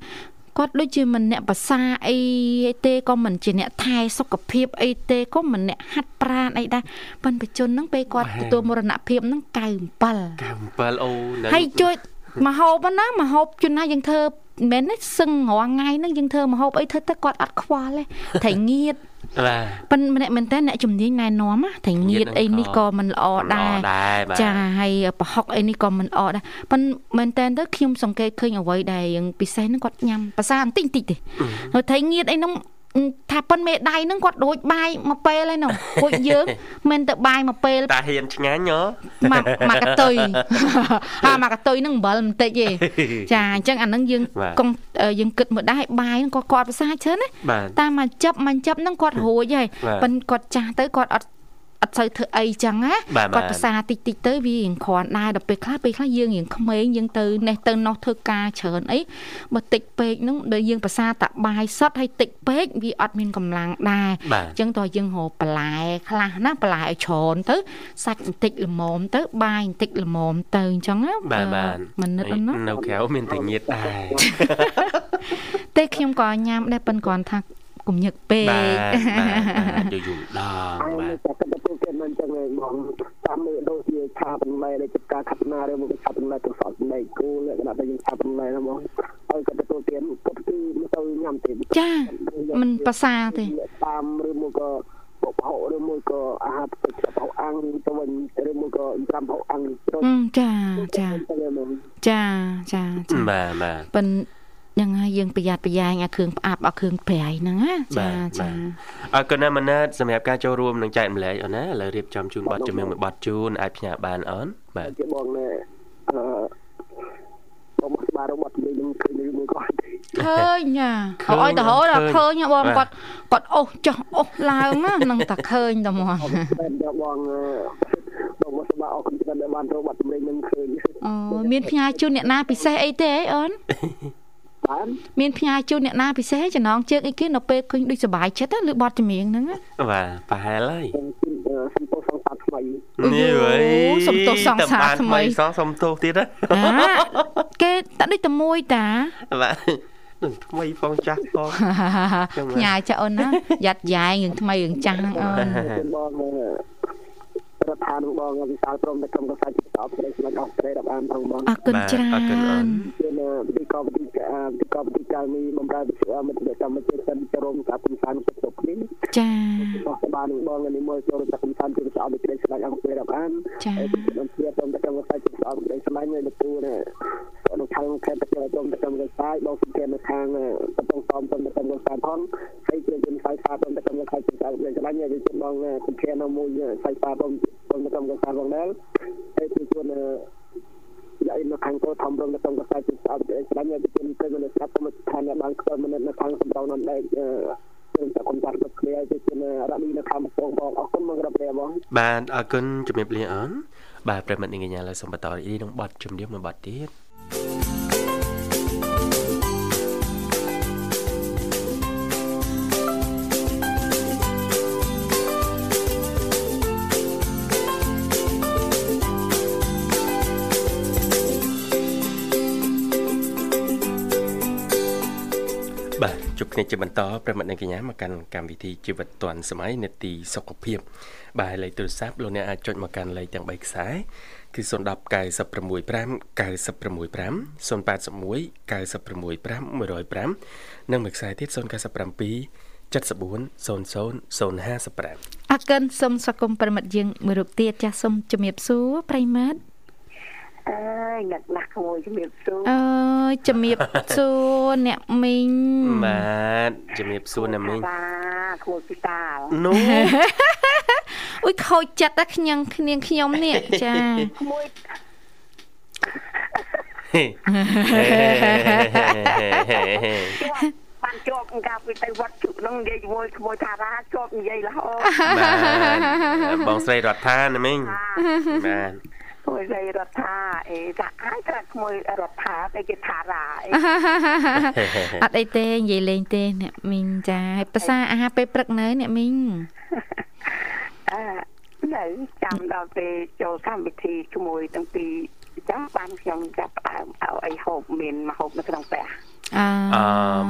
គាត់ដូចជាមិនអ្នកភាសាអីទេក៏មិនជាអ្នកថែសុខភាពអីទេក៏មិនអ្នកហាត់ប្រាណអីដែរប៉ុន្តែជនហ្នឹងពេលគាត់ទទួលមរណភាពហ្នឹង97 97អូហើយជួយមហូបណាមហូបជួនណាយើងធ្វើ មិនមែនទេសឹងរាល់ថ្ងៃហ្នឹងយើងធ្វើមហូបអីធ្វើទៅគាត់អត់ខ្វល់ទេត្រីងៀតបាទប៉ុន្តែម្នាក់មែនតើអ្នកជំនាញណែនាំណាតែងៀតអីនេះក៏មិនល្អដែរដែរបាទចាហើយប្រហុកអីនេះក៏មិនអត់ដែរប៉ុន្តែមែនតើទៅខ្ញុំសង្កេតឃើញអ្វីដែលយ៉ាងពិសេសហ្នឹងគាត់ញ៉ាំភាសាបន្តិចបន្តិចទេហើយថៃងៀតអីហ្នឹង ថាប៉ុនមេដៃហ្នឹងគាត់ដូចបាយមួយពេលហើយនោះពួកយើងមិនទៅបាយមួយពេលតាហ៊ានឆ្ងាញ់ហ៎មកមកកតុយហាមកកតុយហ្នឹងអំបិលបន្តិចទេចាអញ្ចឹងអាហ្នឹងយើងបាទកុំយើងគិតមើលដែរបាយហ្នឹងក៏គាត់ភាសាច្រើនណាបាទតាមមកចាប់មកចាប់ហ្នឹងគាត់រួចហើយបាទប៉ិនគាត់ចាស់ទៅគាត់អត់ អត់សូវធ្វើអីចឹងណាបាទបាទគាត់ភាសាតិចតិចទៅវារៀងគ្រាន់ដែរដល់ពេលខ្លះពេលខ្លះយើងរៀងក្មេងយើងទៅនេះទៅនោះធ្វើការច្រើនអីបើតិចពេកហ្នឹងដល់យើងភាសាតបាយសតហើយតិចពេកវាអត់មានកម្លាំងដែរបាទអញ្ចឹងតើយើងរកបន្លែខ្លះណាបន្លែឲ្យច្រើនទៅសាច់បន្តិចល្មមទៅបាយបន្តិចល្មមទៅអញ្ចឹងណាបាទបាទមិននឹកអត់ណានៅក្រៅមានតែញៀតដែរតែខ្ញុំក៏ញ៉ាំដែរប៉ិនគ្រាន់ថា កុំញឹកពេកបាទបាទយូរយូរដងហើយបាទតែគាត់ទៅគេមិនចឹងឯងបងតាមមើលដូចជាឆាបន្លែដែលចិត្តការខាត់ណាឬមកឆាបន្លែទៅសតបន្លែគូលក្ខណៈតែយើងឆាបន្លែណាបងហើយគាត់ទទួលទានគាត់គឺមិនទៅញ៉ាំទេចាមិនប្រសាទេតាមឬមកក៏បុកហុឬមួយក៏អាហារទឹកបោអាំងទៅវិញឬមួយក៏ត្រាំបោអាំងទៅអឺចាចាទៅហ្មងចាចាចាបាទបាទប៉ិន យ៉ាងហើយយើងប្រយ័ត្នប្រយែងអាគ្រឿងផ្អាប់អាគ្រឿងប្រៃហ្នឹងណាបាចាទចាអរគុណណាស់មណាតសម្រាប់ការចូលរួមនឹងចែកម្លែកអូនណាឥឡូវរៀបចំជូនប័ណ្ណជំនឿមួយប័ណ្ណជូនអាចផ្ញើបានអូនបាទជាបងណែអឺបងមកស្បារបស់ទីនឹងឃើញឬមួយក៏ឃើញណាឲ្យទៅរហូតដល់ឃើញហ៎បងគាត់គាត់អូសចុះអូសឡើងណានឹងតែឃើញតែមកតែដល់បងបងមកស្បាអរគុណច្រើនដែលបានរកបាត់ចម្រៀងនឹងឃើញអូមានផ្ញើជូនអ្នកណាពិសេសអីទេអីអូន បានមានផ្ញើជូនអ្នកណាពិសេសចំណងជើងអីគេនៅពេលឃើញដូចសុបាយចិត្តឬបត់ចម្រៀងហ្នឹងណាបាទប្រហែលហើយសំទោសសង្សារថ្មីអូយនេះវ៉ៃសំទោសសង្សារថ្មីសងសំទោសទៀតណាអាគេតែដូចតែមួយតាបាទនឹងថ្មីផងចាស់ផងចឹងបាទផ្ញើចាអូនណាយ៉ាត់យ៉ែងរឿងថ្មីរឿងចាស់ហ្នឹងអូនបង រដ្ឋាភិបាលបងវិសាលព្រមតែក្រុមកសាច់តបស្ដីស្លាច់អស់ស្ដីរាប់អានផងបងអរគុណច្រើអរគុណអូននជាវិកបតិវិកបតិកាលនេះបំរើវិទ្យាមិត្តកម្មជាតិសិនចរមការកំសាន្តសុខសុខនេះចាបោះបាននឹងបងនេះមកចូលទៅកំសាន្តគឺស្អប់ពីក្តីស្លាច់អង្គពេលរាប់អានចាហើយខ្ញុំជាព្រមតែកម្មសាច់ស្អប់ក្តីស្លាច់នៅទូនេះនៅខាង ខេត្តតែព្រមតែកម្មសាច់បងសុខនៅខាងកំពង់សំព្រមតែកម្មសាច់ផងហើយជាជំសាយសាព្រមតែកម្មសាច់ស្អប់ក្តីស្លាច់នេះជាបងសុខនៅមួយសាច់សាព្រមព្រមតែកម្មសាច់ផងដែរហើយគឺជួនយាយនៅខាងកោធំរំនៅក្នុងកសែតពីស្អប់ស្ដាញ់ទៅពីទៅនៅស្រាប់ទៅឋានៈបានខ្វល់មិននៅខាងសំដៅនោះដែរខ្ញុំតែខ្ញុំចាត់ទៅគ្នាទៅជារ៉ាមីនៅខាងបងបងអរគុណមករាប់ព្រះបងបាទអរគុណជំរាបលាអូនបាទប្រិមត្តនាងកញ្ញាឡើយសូមបន្តរីករាយនឹងប័ណ្ណជំរាបមួយប័ណ្ណទៀតបាទ ជួបគ្នាជាបន្តប្រិមត្តអ្នកកញ្ញាមកកាន់កម្មវិធីជីវិតឌွန်សម័យនេតិសុខភាពបាទលេខទូរស័ព្ទលោកអ្នកអាចចុចមកកាន់លេខទាំង3ខ្សែ គឺ010 965 965 081 965 105និងមួយខ្សែទៀត097 74 00 055អរគុណសូមស្វាគមន៍ប្រិមិត្តយើងមួយរូបទៀតចាស់សូមជំរាបសួរប្រិមិត្តអើយអ្នកណាស់ក្មួយជំរាបសួរអើយជំរាបសួរអ្នកមីងបាទជំរាបសួរណាមីងបាទក្មួយពីតាលនោះ អុយខូចចិត្តតែខ្ញុំគ្នាងខ្ញុំនេះចាក្មួយបានជាប់កាលពីទៅវត្តជុនឹងនិយាយជាមួយក្មួយថារាជាប់និយាយរហូតបាទបងស្រីរដ្ឋាណាមីងបាទក្មួយស្រីរដ្ឋាអេថាអាចថាក្មួយរដ្ឋាតែគេថារាអីអត់អីទេនិយាយលេងទេអ្នកមីងចាហើយភាសាអាហារពេលព្រឹកនៅអ្នកមីង អឺនៅចាំដល់ពេលចូលកម្មវិធីក្មួយទាំងពីរចាំបានខ្ញុំចាប់ផ្ដើមឲ្យអីហូបមានមកហូបនៅក្នុងផ្ទះអអ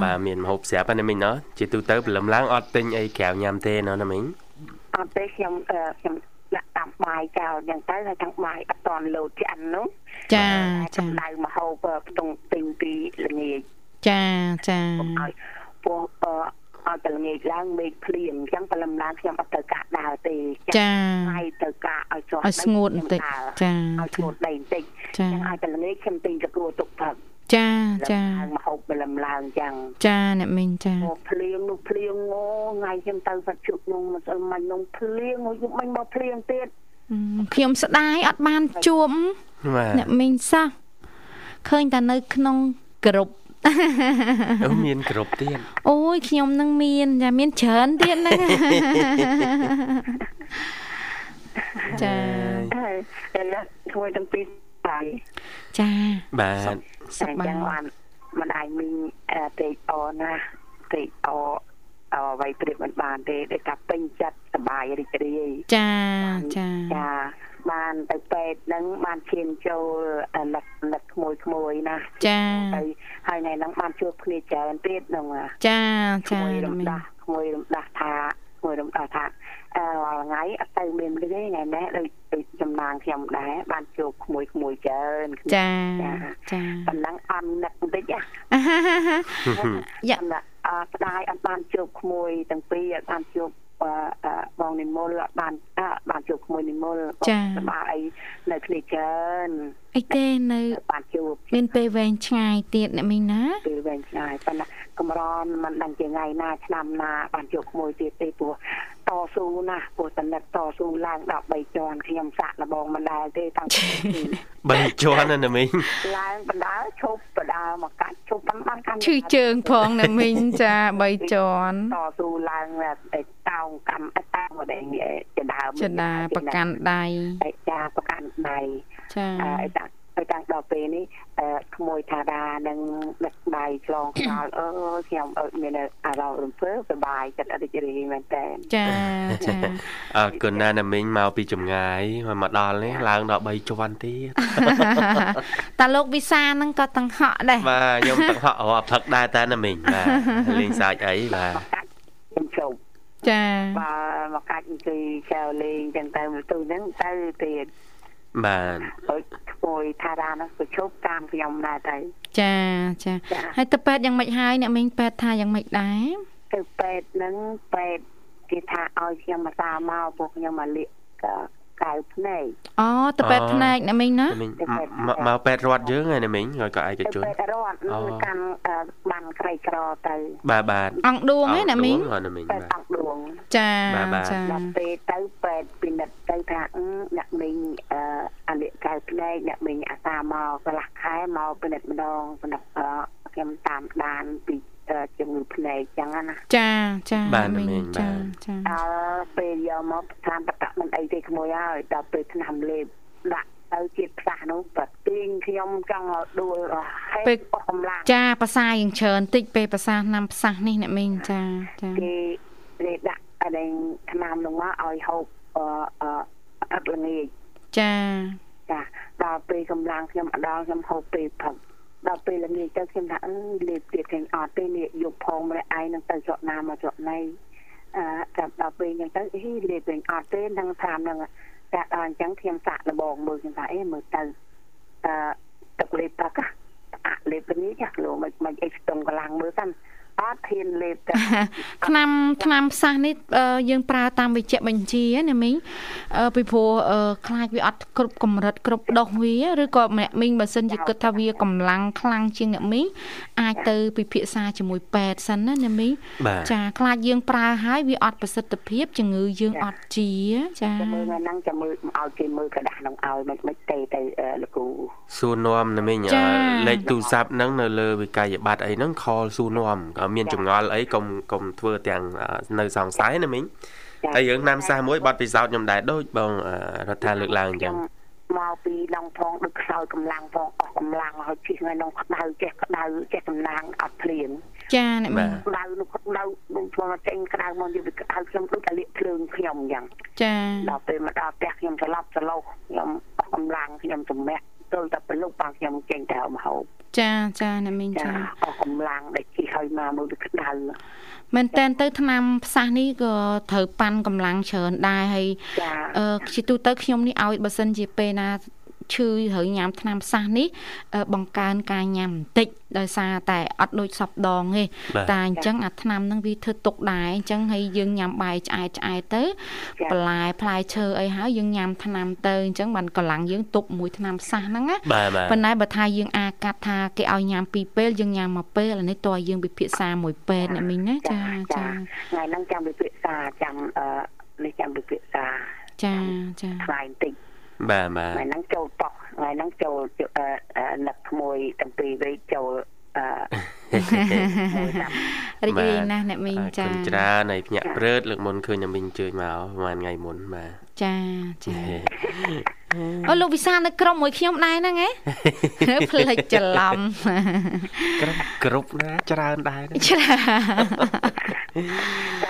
បាទមានម្ហូបស្រាប់ណាមីងណោះជាទូទៅព្រលឹមឡើងអត់ទិញអីក្រៅញ៉ាំទេណោះណាមីងអត់ទេខ្ញុំអឺខ្ញុំដាក់តាមបាយចោលអញ្ចឹងទៅហើយទាំងបាយអត់តន់លោតឆ្អិននោះចាចាដៅមកហូបផ្ទងទិញពីល្ងាចចាចាកុំឲ្យពោះអឺ ឲ្យតែល្ងាចឡើងមេឃភ្លៀងអញ្ចឹងព្រលឹមឡើងខ្ញុំអត់ទៅកាក់ដើរទេចាហើយទៅកាក់ឲ្យជាប់ឲ្យស្ងួតបន្តិចចាឲ្យស្ងួតដីបន្តិចចាអញ្ចឹងឲ្យតែល្ងាចខ្ញុំទិញទៅគួរទុកផឹកចាចាឡើងមកហូបព្រលឹមឡើងអញ្ចឹងចាអ្នកមីងចាមកភ្លៀងនោះភ្លៀងអូថ្ងៃខ្ញុំទៅវត្តជុកនោះមិនស្អីមិននោះភ្លៀងមកមិនមកភ្លៀងទៀតខ្ញុំស្ដាយអត់បានជួបបាទអ្នកមីងសោះឃើញតែនៅក្នុងក្រុម អូមានគ្រប់ទៀតអូយខ្ញុំនឹងមានចាមានច្រើនទៀតហ្នឹងចាហើយតែធ្វើទាំងពីរហើយចាបាទសតែប្បាយចឹងបានម្ដាយមីងអឺពេកអណាពេកអអអ្វីព្រៀបមិនបានទេដែលថាពេញចិត្តសប្បាយរីករាយចាចាចា បានទៅពេទ្យហ្នឹងបានឈានចូលអលឹកលឹកក្មួយក្មួយណាចាទៅហើយថ្ងៃហ្នឹងបានជួបគ្នាច្រើនទៀតហ្នឹងចាចាក្មួយរំមីងដាស់ក្មួយរំដាស់ថាក្មួយរំដាស់ថាអឺរាល់ថ្ងៃអត់ទៅមានលឿនទេថ្ងៃនេះដូចដូចចំណាងខ្ញុំដែរបានជួបក្មួយក្មួយច្រើនចាចាប៉ុណ្ណឹងអន់នឹកបន្តិចណាយ៉ាសម្រាប់អស្ដាយអត់បានជួបក្មួយទាំងពីរអត់បានជួបអឺអឺ បងនិមលអត់បានអត់បានជួបក្មួយនិមលសប្បាយនៅគ្នាច្រើនអីទេនៅបានជួបមានពេលវែងឆ្ងាយទៀតអ្នកមីងណាពេលវែងឆ្ងាយប៉ុន្តែកម្រនមិនដឹងជាថ្ងៃណាឆ្នាំណាបានជួបក្មួយទៀតទេព្រោះ តស៊ូណាស់ព្រោះតនិតតស៊ូឡើង13ជាន់ខ្ញុំសាក់លបងមិនដែលទេតាំងពីបីជាន់ណាណាមីងឡើងបណ្ដាឈប់បណ្ដាមកកាច់ឈប់បានបានកាន់ឈឺជើងផងអ្នកមីងចា3ជាន់តស៊ូឡើងតែតោងកម្មអត់តោងមកដែលចដើមចដាប្រកាន់ដៃឯចាប្រកាន់ដៃចាអើតា ឲ្យតាំងដល់ពេលនេះអឺក្មួយថាដានឹងដឹកដៃឆ្លងខ្នល់អើយខ្ញុំអត់មានអារម្មណ៍រំភើបសប្បាយចិត្តរីករាយមែនតើចាចាអរគុណណាស់ណាមីងមកពីចម្ងាយមកដល់នេះឡើងដល់3ជាន់ទៀតតាលោកវិសាហ្នឹងក៏ទាំងហក់ដែរបាទខ្ញុំទឹកហក់រកផឹកដែរតែណាមីងបាទលេងសាច់អីបាទមកកាច់ខ្ញុំជប់ចាបើមកកាច់អង្គុយចែវលេងចឹងទៅមកទូហ្នឹងទៅទៀត បាទឲ្យក្មួយថាដាហ្នឹងក៏ជប់តាមខ្ញុំដែរទៅចាចាចាហើយទៅពេទ្យយ៉ាងម៉េចហើយអ្នកមីងពេទ្យថាយ៉ាងម៉េចដែរទៅពេទ្យហ្នឹងពេទ្យគេថាឲ្យខ្ញុំមកតាមមកពួកខ្ញុំមកលាក កៅភ្នែកអូទៅពេទ្យភ្នែកអ្នកមីងណាណាមីងមកមកពេទ្យរត់យើងហើយណាមីងហើយក៏ឯកទៅជនពេទ្យរត់នឹងកាន់អឺបានក្រៃក្រទៅបាទបាទអង្គឌួងឯណាមីងអរណាមីងពេទ្យបាទអង្គឌួងចាបាទបាទចាដល់ពេលទៅពេទ្យពិនិត្យទៅថាអឺអ្នកមីងអឺអលិកៅភ្នែកអ្នកមីងអាសាមកកន្លះខែមកពិនិត្យម្ដងសម្រាប់អឺខ្ញុំតាមដានពីអឺ ជំងឺភ្នែកចឹងណាចាចាបាទអ្នកមីងបាទចាចាដល់ពេលយកមកតាមបតៈមិនអីទេក្មួយហើយដល់ពេលឆ្នាំលេបដាក់ទៅជាតិផ្សះនោះប្រទាញខ្ញុំចង់ឲ្យដួលរហេតុអស់កម្លាំងចាភាសាយ៉ាងច្រើនតិចពេលភាសាឆ្នាំផ្សះនេះអ្នកមីងចាចាគេគេដាក់អីឆ្នាំនោះមកឲ្យហូបអឺអឺអត់ល្ងាចចាចាដល់ពេលកម្លាំងខ្ញុំអត់ដល់ខ្ញុំហូបពេលផឹក ដល់ពេលល្ងាចទៅខ្ញុំថាអឺលេបទៀតឃើញអត់ទេនេះយកផងម្នាក់ឯងនឹងទៅច្រកណាមកច្រកណីអឺចាំដល់ពេលអញ្ចឹងទៅអីលេបវិញអត់ទេនឹងតាមនឹងតែដល់អញ្ចឹងខ្ញុំសាក់លបងមើលខ្ញុំថាអេមើលទៅអឺទឹកលេបទឹកអាលេបនេះចាក់លោមិនមិនអីស្ទងកម្លាំងមើលសិន អត់ធានលេបទៅ ឆ្នាំឆ្នាំផ្សះនេះអឺយើងប្រើតាមវិជ្ជបញ្ជាណាមីងអឺពីព្រោះអឺខ្លាចវាអត់គ្រប់កម្រិតគ្រប់ដុសវាឬក៏អ្នកមីងបើសិនជាគិតថាវាកម្លាំងខ្លាំងជាងអ្នកមីងអាចទៅពិភាក្សាជាមួយពេទ្យសិនណាអ្នកមីង បាទ ចាខ្លាចយើងប្រើហើយវាអត់ប្រសិទ្ធភាពជំងឺយើងអត់ជាចា ចាំមើលថ្ងៃហ្នឹងចាំមើលឲ្យគេមើលกระดาษហ្នឹងឲ្យមិនមិនទេទៅអឺលោកគ្រូ សួរនាំណាមីងអឺលេខទូរស័ព្ទហ្នឹងនៅលើវិក័យប័ត្រអីហ្នឹងខលសួរនាំក៏ មានចម្ងល់អីកុំកុំធ្វើទាំងអឺនៅសង្ស័យណាមីងហើយរឿងណាំសាសមួយប័ត្រពិសោធន៍ខ្ញុំដែរដូចបងអឺរដ្ឋាលើកឡើងអញ្ចឹងមកពីឡងផងដឹកខ្សោយកម្លាំងផងអស់កម្លាំងហើយជិះថ្ងៃក្នុងក្តៅចេះក្តៅចេះតំណាងអត់ភ្លៀងចាអ្នកមីងក្តៅនោះក្តៅដូចធ្វើមកចេញក្តៅមកយកក្តៅខ្ញុំដូចតែលាកភ្លើងខ្ញុំអញ្ចឹងចាដល់ពេលមកដល់ផ្ទះខ្ញុំស្លាប់ស្លោខ្ញុំអស់កម្លាំងខ្ញុំសម្មាក់ ទល់តែប្រលុកបងខ្ញុំចេញទៅមហូបចាចាអ្នកមីងចាចាអស់កម្លាំងដែលជិះហើយមកមើលក្តៅមែនតែនទៅឆ្នាំផ្សះនេះក៏ត្រូវប៉ាន់កម្លាំងច្រើនដែរហើយចាអឺជាទូទៅខ្ញុំនេះឲ្យបើសិនជាពេលណា ឈឺត្រូវញ៉ាំថ្នាំសាសនេះបង្កើនការញ៉ាំបន្តិចដោយសារតែអត់ដូចសពដងទេតែអញ្ចឹងអាថ្នាំហ្នឹងវាធ្វើទុកដែរអញ្ចឹងហើយយើងញ៉ាំបាយឆ្អែតឆ្អែតទៅបន្លែផ្លែឈើអីហើយយើងញ៉ាំថ្នាំទៅអញ្ចឹងបានកម្លាំងយើងទុកមួយថ្នាំសាសហ្នឹងណាប៉ុន្តែបើថាយើងអាកាត់ថាគេឲ្យញ៉ាំពីរពេលយើងញ៉ាំមួយពេលអានេះតើយើងពិភាក្សាមួយពេទ្យអ្នកមីងណាចាចាថ្ងៃហ្នឹងចាំពិភាក្សាចាំអឺនេះចាំពិភាក្សាចាចាថ្លៃបន្តិច បាទបាទថ្ងៃហ្នឹងចូលប៉ោះថ្ងៃហ្នឹងចូលនឹកក្មួយទាំងពីរវេចូលអឺរីករាយណាស់អ្នកមីងចាច្រើនហើយភ្ញាក់ព្រឺតលើកមុនឃើញអ្នកមីងអញ្ជើញមកប្រហែលថ្ងៃមុនបាទចាចាអូលោកវិសានៅក្រុមមួយខ្ញុំដែរហ្នឹងហ៎ផ្លេចច្រឡំក្រុមគ្រប់ណាច្រើនដែរច្រើន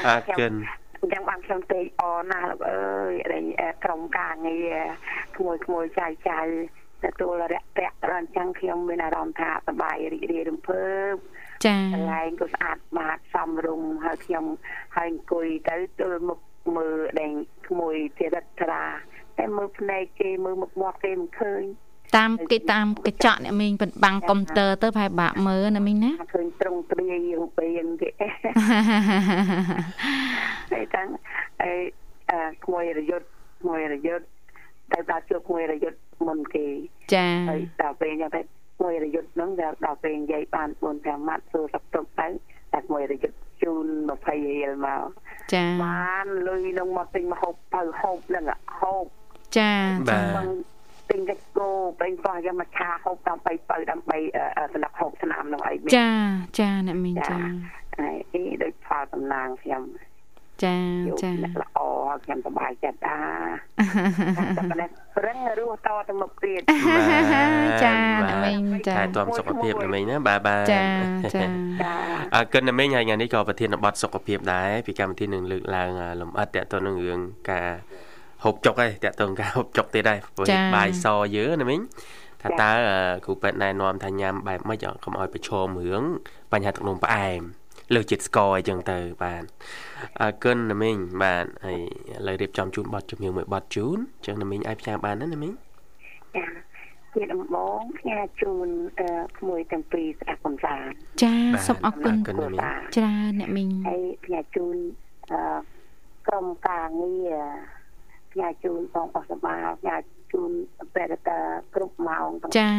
អរគុណ អញ្ចឹងបានខ្ញុំទេអណាស់លោកអើយក្រុមការងារក្មួយក្មួយចៅចៅទទួលរយៈពាក់ដល់អញ្ចឹងខ្ញុំមានអារម្មណ៍ថាសប្បាយរីករាយរំភើបចាកន្លែងក៏ស្អាតបាតសមរម្យហើយខ្ញុំហើយអង្គុយទៅទល់មុខមើលដេញក្មួយជារិទ្ធរាតែមើលភ្នែកគេមើលមុខមាត់គេមិនឃើញ តាមគេតាមកញ្ចក់អ្នកមីងបិទបាំងកុំព្យូទ័រទៅប្រហែលបាក់មើលណាមីងណាឃើញត្រង់ទ្រាយយើងពេលគេតែតាំងអីអឺក្មួយរយុទ្ធក្មួយរយុទ្ធទៅដល់ជួបក្មួយរយុទ្ធមុនគេចាហើយដល់ពេលយ៉ាងទៅក្មួយរយុទ្ធហ្នឹងដល់ពេលនិយាយបាន4 5ម៉ាត់សួរសឹកទុកទៅតែក្មួយរយុទ្ធជូន20រៀលមកចាបានលុយនឹងមកទិញមកហូបទៅហូបហ្នឹងហូបចាបាទ ទិញតែគោពេញបោះយកមកឆាហូបដើម្បីបើដើម្បីសម្រាប់ហូបស្នាមនោះអីចាចាអ្នកមីងចាហើយអីដូចផលតំណាងខ្ញុំចាចាល្អខ្ញុំសប្បាយចិត្តអាតែរឹងរស់តទៅមុខទៀតចាអ្នកមីងចាថែទាំសុខភាពអ្នកមីងណាបាទបាទចាចាអរគុណអ្នកមីងហើយថ្ងៃនេះក៏ប្រធានបទសុខភាពដែរពីកម្មវិធីនឹងលើកឡើងលំអិតតទៅនឹងរឿងការ ហូបចុកឯងតាក់ទងការហូបចុកទៀតដែរព្រោះបាយសយើណាមីងថាតើគ្រូពេទ្យណែនាំថាញ៉ាំបែបម៉េចកុំឲ្យប្រឈមរឿងបញ្ហាទឹកនោមផ្អែមលើជាតិស្ករអីចឹងទៅបាទអើកិនណាមីងបាទហើយឥឡូវរៀបចំជូនប័ណ្ណជំនឿមួយប័ណ្ណជូនចឹងណាមីងអាចផ្សាយបានណាណាមីងចាជាដំបងផ្ញើជូនក្មួយទាំងពីរស្ដាប់កំសាន្តចាសូមអរគុណច្រើនអ្នកមីងហើយផ្ញើជូនក្រុមការងារ ផ្ញើជូនបងអស់សបាផ្ញើជូនបេរតាគ្រប់ម៉ោងចា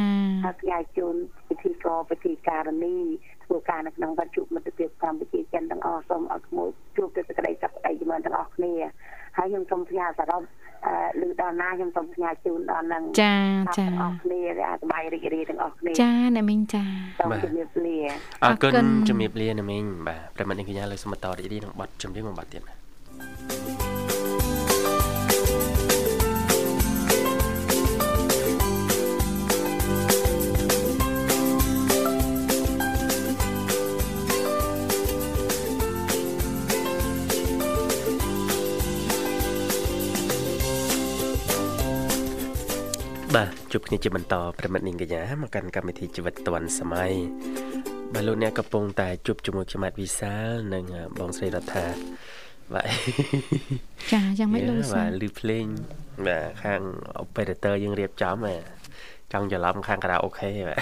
ហើយផ្ញើជូនពិធីករពិធីការនីធ្វើការនៅក្នុងវត្តជុមិត្តភាពកម្ពុជាចិនទាំងអស់សូមឲ្យក្មួយជួបតែសេចក្តីសុខស្ដីចម្រើនទាំងអស់គ្នាហើយខ្ញុំសូមផ្ញើសរុបឮដល់ណាខ្ញុំសូមផ្ញើជូនដល់នឹងចាចាទាំងអស់គ្នាដែលសប្បាយរីករាយទាំងអស់គ្នាចាអ្នកមីងចាសូមជំរាបលាអរគុណជំរាបលាអ្នកមីងបាទប្រិមត្តនេះកញ្ញាលើសូមបន្តរីករាយនឹងបទចម្រៀងមួយបទទៀតណា បាទជួបគ្នាជាបន្តប្រិមិត្តនាងកញ្ញាមកកាន់កម្មវិធីជីវិតឌွန်សម័យបាទលោកអ្នកកំពុងតែជួបជាមួយខ្ញុំម៉ាត់វិសាលនិងបងស្រីរដ្ឋាបាទចាយ៉ាងម៉េចលោកបាទឮភ្លេងបាទខាង operator យើងរៀបចំហ៎ចង់ច្រឡំខាងខារ៉ាអូខេបាទ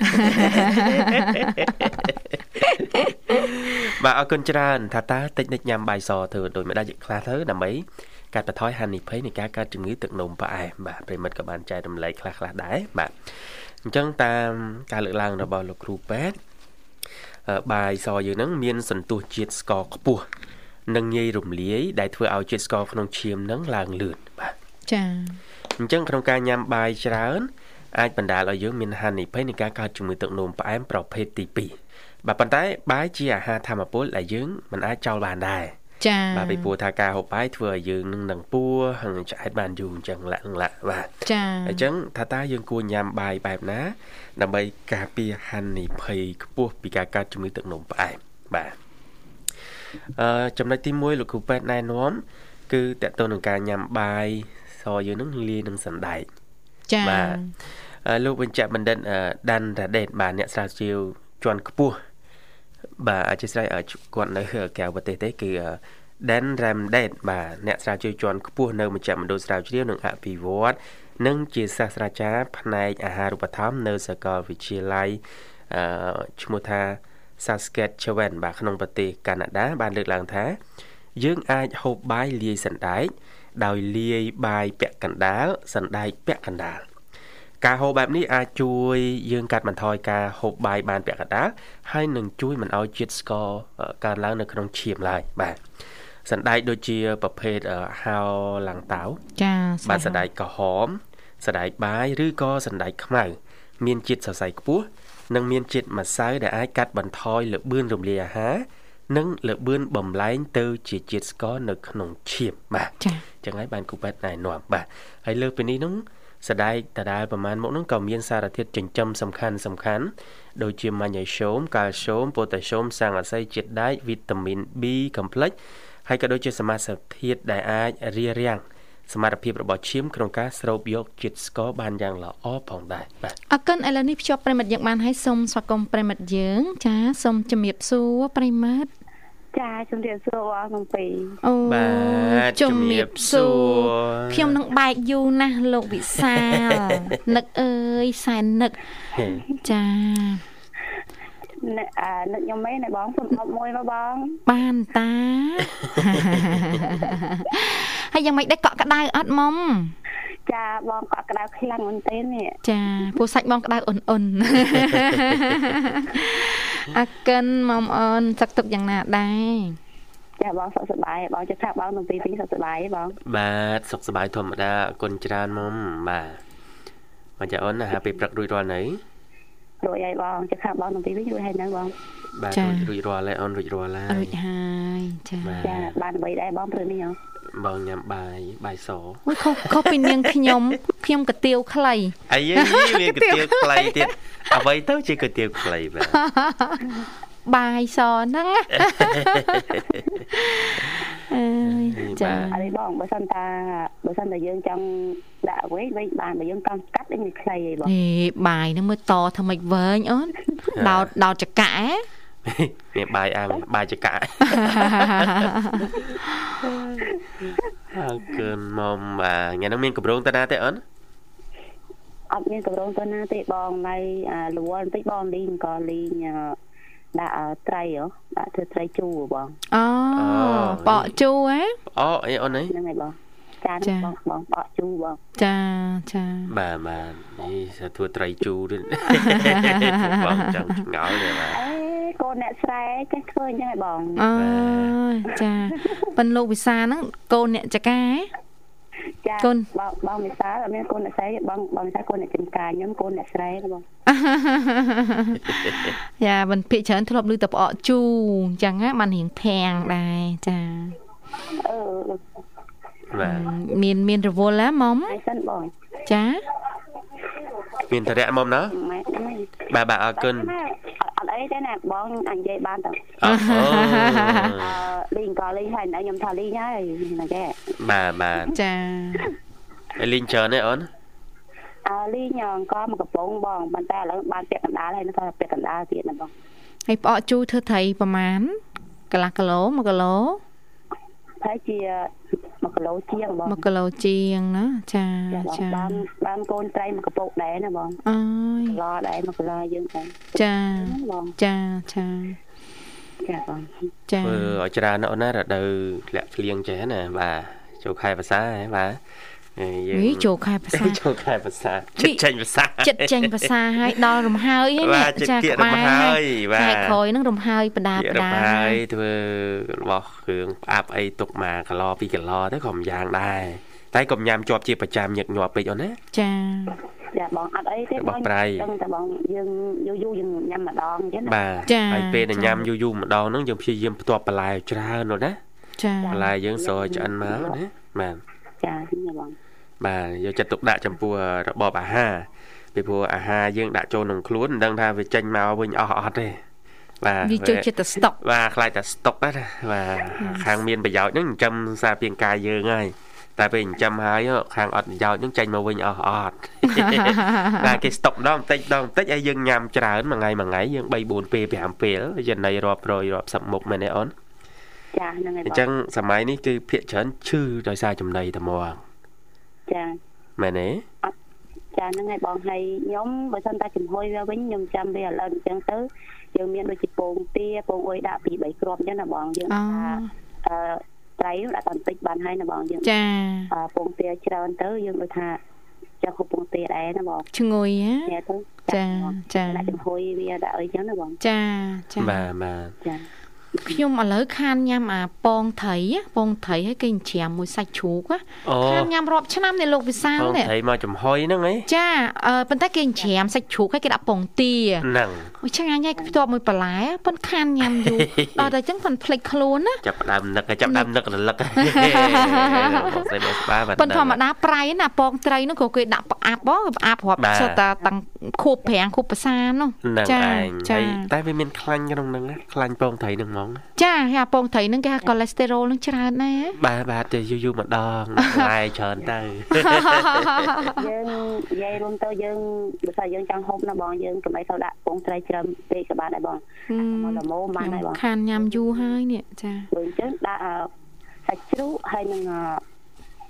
បាទអរគុណច្រើនថាតើតិចនិចញ៉ាំបាយសធ្វើដូចម្ដេចខ្លះទៅដើម្បី កាត់បន្ថយហានិភ័យនៃការកើតជំងឺទឹកនោមផ្អែមបាទប្រិមិត្តក៏បានចែករំលែកខ្លះៗដែរបាទអញ្ចឹងតាមការលើកឡើងរបស់លោកគ្រូពេទ្យបាយសយើងហ្នឹងមានសន្ទុះជាតិស្ករខ្ពស់និងងាយរំលាយដែលធ្វើឲ្យជាតិស្ករក្នុងឈាមហ្នឹងឡើងលឿនបាទចា៎អញ្ចឹងក្នុងការញ៉ាំបាយច្រើនអាចបណ្ដាលឲ្យយើងមានហានិភ័យនៃការកើតជំងឺទឹកនោមផ្អែមប្រភេទទី2បាទប៉ុន្តែបាយជាអាហារធម្មពលដែលយើងមិនអាចចោលបានដែរ ចា៎បាទពីព្រោះថាការហូបបាយធ្វើឲ្យយើងនឹងនឹងពោះហើយឆ្អែតបានយូរអញ្ចឹងលាក់លាក់បាទចា៎អញ្ចឹងថាតើយើងគួរញ៉ាំបាយបែបណា ដើម្បីការពារហានិភ័យខ្ពស់ពីការកើតជំងឺទឹកនោមផ្អែមបាទអឺចំណុចទី1លោកគ្រូពេទ្យណែនាំគឺតកតទៅនឹងការញ៉ាំបាយសយើងនឹងលាយនឹងសណ្ដែកចា៎បាទលោកបញ្ជាក់បណ្ឌិតដាន់រ៉ាដេតបាទអ្នកស្រាវជ្រាវជាន់ខ្ពស់ បាទអធិស្ឋានគាត់នៅក្រៅប្រទេសទេគឺ Dan Ramdet បាទអ្នកស្រាវជ្រាវជាន់ខ្ពស់នៅមជ្ឈមណ្ឌលស្រាវជ្រាវនិងអភិវឌ្ឍនិងជាសាស្ត្រាចារ្យផ្នែកអាហារូបត្ថម្ភនៅសាកលវិទ្យាល័យអឺឈ្មោះថា Saskatchewan បាទក្នុងប្រទេសកាណាដាបានលើកឡើងថាយើងអាចហូបបាយលាយសណ្ដែកដោយលាយបាយពាក់កណ្ដាលសណ្ដែកពាក់កណ្ដាល ការហូបបែបនេះអាចជួយយើងកាត់បន្ថយការហូបបាយបានពាក់កណ្ដាលហើយនឹងជួយមិនឲ្យជាតិស្ករកើនឡើងនៅក្នុងឈាមឡើយបាទសណ្ដែកដូចជាប្រភេទហៅឡាំងតៅចាបាទសណ្ដែកក្រហមសណ្ដែកបាយឬក៏សណ្ដែកខ្មៅមានជាតិសរសៃខ្ពស់និងមានជាតិម្សៅដែលអាចកាត់បន្ថយល្បឿនរំលាយអាហារនិងល្បឿនបំលែងទៅជាជាតិស្ករនៅក្នុងឈាមបាទចា៎ចឹងហើយបានគូពេទ្យណែនាំបាទហើយលើពីនេះនោះ សដែកដដែលប្រមាណមុខនោះក៏មានសារធាតុចិញ្ចឹមសំខាន់សំខាន់ដូចជាម៉ាញ៉េស្យូមកាល់ស្យូមប៉ូតាស្យូមស័ង្កអាស័យជាតិដែកវីតាមីន B complex ហើយក៏ដូចជាសមាសធាតុដែលអាចរារាំងសមត្ថភាពរបស់ឈាមក្នុងការស្រូបយកជាតិស្ករបានយ៉ាងល្អផងដែរបាទអរគុណឥឡូវនេះភ្ជាប់ប្រិមិត្តយើងបានហើយសូមស្វាគមន៍ប្រិមិត្តយើង ចាសូមជំរាបសួរប្រិមិត្ត ចាជំរាបសួរបងទាំងពីរអូបាទជំរាបសួរខ្ញុំនឹងបែកយូរណាស់លោកវិសាលនឹកអើយសែននឹកចា នឹកនឹកខ្ញុំមែនណាបងសុំអត់មួយមកបង បានតាហើយយ៉ាងម៉េចដែរកក់ក្ដៅអត់មុំចាបងកក់ក្ដៅខ្លាំងមែនទេនេះចាពូសាច់បងក្ដៅអ៊ុនអ៊ុនអកិនមុំអូនសឹកទុកយ៉ាងណាដែរចាបងសុខសប្បាយបងចិត្តថាបងនឹងពីពីសុខសប្បាយបង បាទសុខសប្បាយធម្មតាអរគុណច្រើនមុំបាទមកចាអូនអាហារពេលព្រឹករួចរាល់នៅ រួចហើយបងចិត្តថាបងនឹងពីវិញរួចហើយនៅបងបាទរួចរាល់ហើយអូនរួចរាល់ហើយរួចហើយចាចាបានបីដែរបងព្រឹកនេះហ៎បងញ៉ាំបាយបាយសអូយខុសខុសពីនាងខ្ញុំខ្ញុំកាទៀវខ្លីអាយវាកាទៀវខ្លីទៀតអ្វីទៅជាកាទៀវខ្លីបាទបាយសហ្នឹង អើយចាអីបងបើសិនតាបើសិនតែយើងចង់ដាក់វែងវិញបានបើយើងកំកាត់វិញវាខ្លីឯងបងហេបាយហ្នឹងមើលតថាម៉េចវែងអូនដោតដោតចកានេះបាយអាំងបាយចកាអើកើមុំបាទថ្ងៃនេះមានកម្រងតាណាទេអូនអត់មានកម្រងតាណាទេបងនៅលវលបន្តិចបងលីងក៏លីង ដាក់ត្រីហ៎ដាក់ធ្វើត្រីជូរបងអូបកជូរហ៎អូអីអូនអីហ្នឹងហើយបងចាបងបងបកជូរបងចាចាបាទបាទនេះសាធ្វើត្រីជូរទៀតបងចង់ឆ្ងល់ទេបាទអេកូនអ្នកស្រែចេះធ្វើអញ្ចឹងឯងបងអើចាប៉ិនលោកវិសាហ្នឹងកូនអ្នកចកាហ៎ ចាកូនបងបងវិសាលអត់មានកូនអ្នកស្រីបងបងវិសាលកូនអ្នកចិនកាខ្ញុំកូនអ្នកស្រីបងយ៉ាមិនភាកច្រើនធ្លាប់ឮតែផ្អកជូរអញ្ចឹងណាបានរៀងធាងដែរចាអឺបាទមានមានរវល់ហ៎មុំហើយសិនបងចា មានតរៈមុំណាបាទបាទអរគុណអត់អីទេណាបងអញនិយាយបានតើអឺលីងក៏លីងហើយខ្ញុំថាលីងហើយណាចេះបាទបាទចាហើយលីងច្រើនទេអូនអើលីងអង្គមកកំប៉ុងបងប៉ុន្តែឥឡូវបានពាក់កណ្ដាលហើយនៅតែពាក់កណ្ដាលទៀតណាបងហើយផ្អកជូរធ្វើត្រីប្រហែលកន្លះគីឡូ1គីឡូ ហើយជា1គីឡូជាងបង1គីឡូជាងណាចាចាបានបានកូនត្រីមួយកពុកដែរណាបងអើយគីឡូដែរ1គីឡូយើងដែរចាបងចាចាចាបងចាធ្វើឲ្យច្រើនអូនណារដូវលាក់ភ្លៀងចេះណាបាទចូលខែភាសាហ៎បាទ យើងវិញចូលខែភាសាចូលខែភាសាចិត្តចេញភាសាចិត្តចេញភាសាហើយដល់រំហើយហ្នឹងចាក់រំហើយបាទខែក្រោយហ្នឹងរំហើយបដាបដារំហើយធ្វើរបស់គ្រឿងផ្អាប់អីទុកមកគីឡូ2គីឡូទៅក៏មិនយ៉ាងដែរតែកុំញ៉ាំជាប់ជាប្រចាំញឹកញាប់ពេកអូនណាចាចាបងអត់អីទេបងដឹងតែបងយើងយូរយូរយើងញ៉ាំម្ដងអញ្ចឹងបាទហើយពេលដែលញ៉ាំយូរយូរម្ដងហ្នឹងយើងព្យាយាមផ្ទាប់បន្លែច្រើននោះណាចាបន្លែយើងស្រោចឆ្អិនមកណាបាទចាបង បាទយកចិត្តទុកដាក់ចំពោះរបបអាហារពីព្រោះអាហារយើងដាក់ចូលក្នុងខ្លួនមិនដឹងថាវាចេញមកវិញអស់អត់ទេបាទវាចូលចិត្តតែស្តុកបាទខ្លាចតែស្តុកណាបាទខាងមានប្រយោជន៍ហ្នឹងចិញ្ចឹមសារពាង្គកាយយើងហើយតែពេលចិញ្ចឹមហើយខាងអត់ប្រយោជន៍ហ្នឹងចេញមកវិញអស់អត់បាទគេស្តុកម្ដងបន្តិចម្ដងបន្តិចហើយយើងញ៉ាំច្រើនមួយថ្ងៃមួយថ្ងៃយើង3 4ពេល5ពេលចំណីរាប់រយរាប់សិបមុខមែនទេអូនចាហ្នឹងហើយបងអញ្ចឹងសម័យនេះគឺភាកច្រើនឈឺដោយសារចំណីតែមក ចាមែនទេចាហ្នឹងហើយបងហើយខ្ញុំបើសិនតែចំហុយវាវិញខ្ញុំចាំវាឥឡូវអញ្ចឹងទៅយើងមានដូចជាពងទាពងអុយដាក់ពី3គ្រាប់អញ្ចឹងណាបងយើងអូថាអឺត្រីនោះដាក់បន្តិចបានហើយណាបងយើងចាអឺពងទាច្រើនទៅយើងដូចថាចាស់ហូបពងទាដែរណាបងឈ្ងុយហ៎ញ៉ែទៅចាចាដាក់ចំហុយវាដាក់អីចឹងណាបងចាចាបាទបាទចា ខ្ញុំឥឡូវខានញ៉ាំអាពងត្រីហ៎ពងត្រីឲ្យគេច្រាមមួយសាច់ជ្រូកហ៎អូខានញ៉ាំរាប់ឆ្នាំនេះលោកវិសាលផងនេះត្រីមកចំហុយហ្នឹងហីចាអឺប៉ុន្តែគេច្រាមសាច់ជ្រូកឲ្យគេដាក់ពងទាហ្នឹងអូឆ្ងាញ់ហើយផ្ទាប់មួយបន្លែប៉ុន្តែខានញ៉ាំយូរដល់តែអញ្ចឹងប៉ុន្តែភ្លេចខ្លួនណាចាប់ផ្ដើមនឹកចាប់ផ្ដើមនឹករលឹកបងស្រីបងស្បាបាទប៉ុន្តែធម្មតាប្រៃណាពងត្រីនោះក៏គេដាក់ផ្អាប់ហ៎ផ្អាប់រាប់បាទសុទ្ធតែតាំងខួបប្រាំងខួបភាសានោះហ្នឹងចាឯងចាហើយតែវាមានខ្លាញ់ក្នុងហ្នឹងណាខ្លាញ់ពងត្រីហ្នឹងហ្មង ចាហើយអាពងត្រីហ្នឹងគេថាកូលេស្តេរ៉ុលហ្នឹងច្រើនណាស់បាទបាទទៅយូរយូរម្ដងឡាយច្រើនទៅយើងនិយាយរួមទៅយើងបើថាយើងចង់ហូបណាបងយើងកុំឲ្យទៅដាក់ពងត្រីច្រើនពេកក៏បានដែរបងមកល្មមបានដែរបងខានញ៉ាំយូរហើយនេះចាព្រោះអញ្ចឹងដាក់អឺសាច់ជ្រូកហើយនឹងអឺ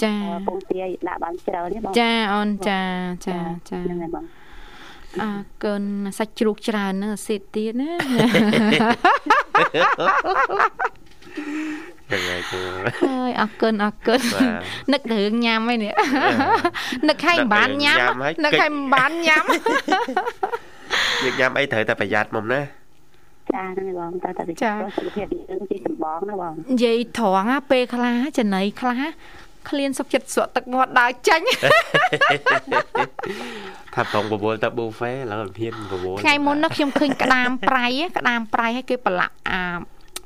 ចាពងទាដាក់បានច្រើនទេបងចាអូនចាចាចាហ្នឹងហើយបង អើកូនសាច់ជ្រូកច្រើនហ្នឹងអាស៊ីតទៀតណាហ្នឹងហើយគូហើយអរគុណអរគុណបាទនឹករឿងញ៉ាំហើយនេះនឹកឲ្យមិនបានញ៉ាំញ៉ាំហើយនឹកឲ្យមិនបានញ៉ាំយើងញ៉ាំអីត្រូវតែប្រយ័ត្នមុំណាចាហ្នឹងហើយបងតែតែចាសុខភាពយើងជាចម្បងណាបងនិយាយត្រង់ណាពេលខ្លះចំណៃខ្លះ ឃ្លានសុខចិត្តស្រក់ទឹកមាត់ដើរចាញ់ថាប្រងបបួលទៅប៊ូហ្វេឥឡូវមិនហ៊ានបបួលថ្ងៃមុននោះខ្ញុំឃើញក្តាមប្រៃហ៎ក្តាមប្រៃឲ្យគេប្រឡាក់អា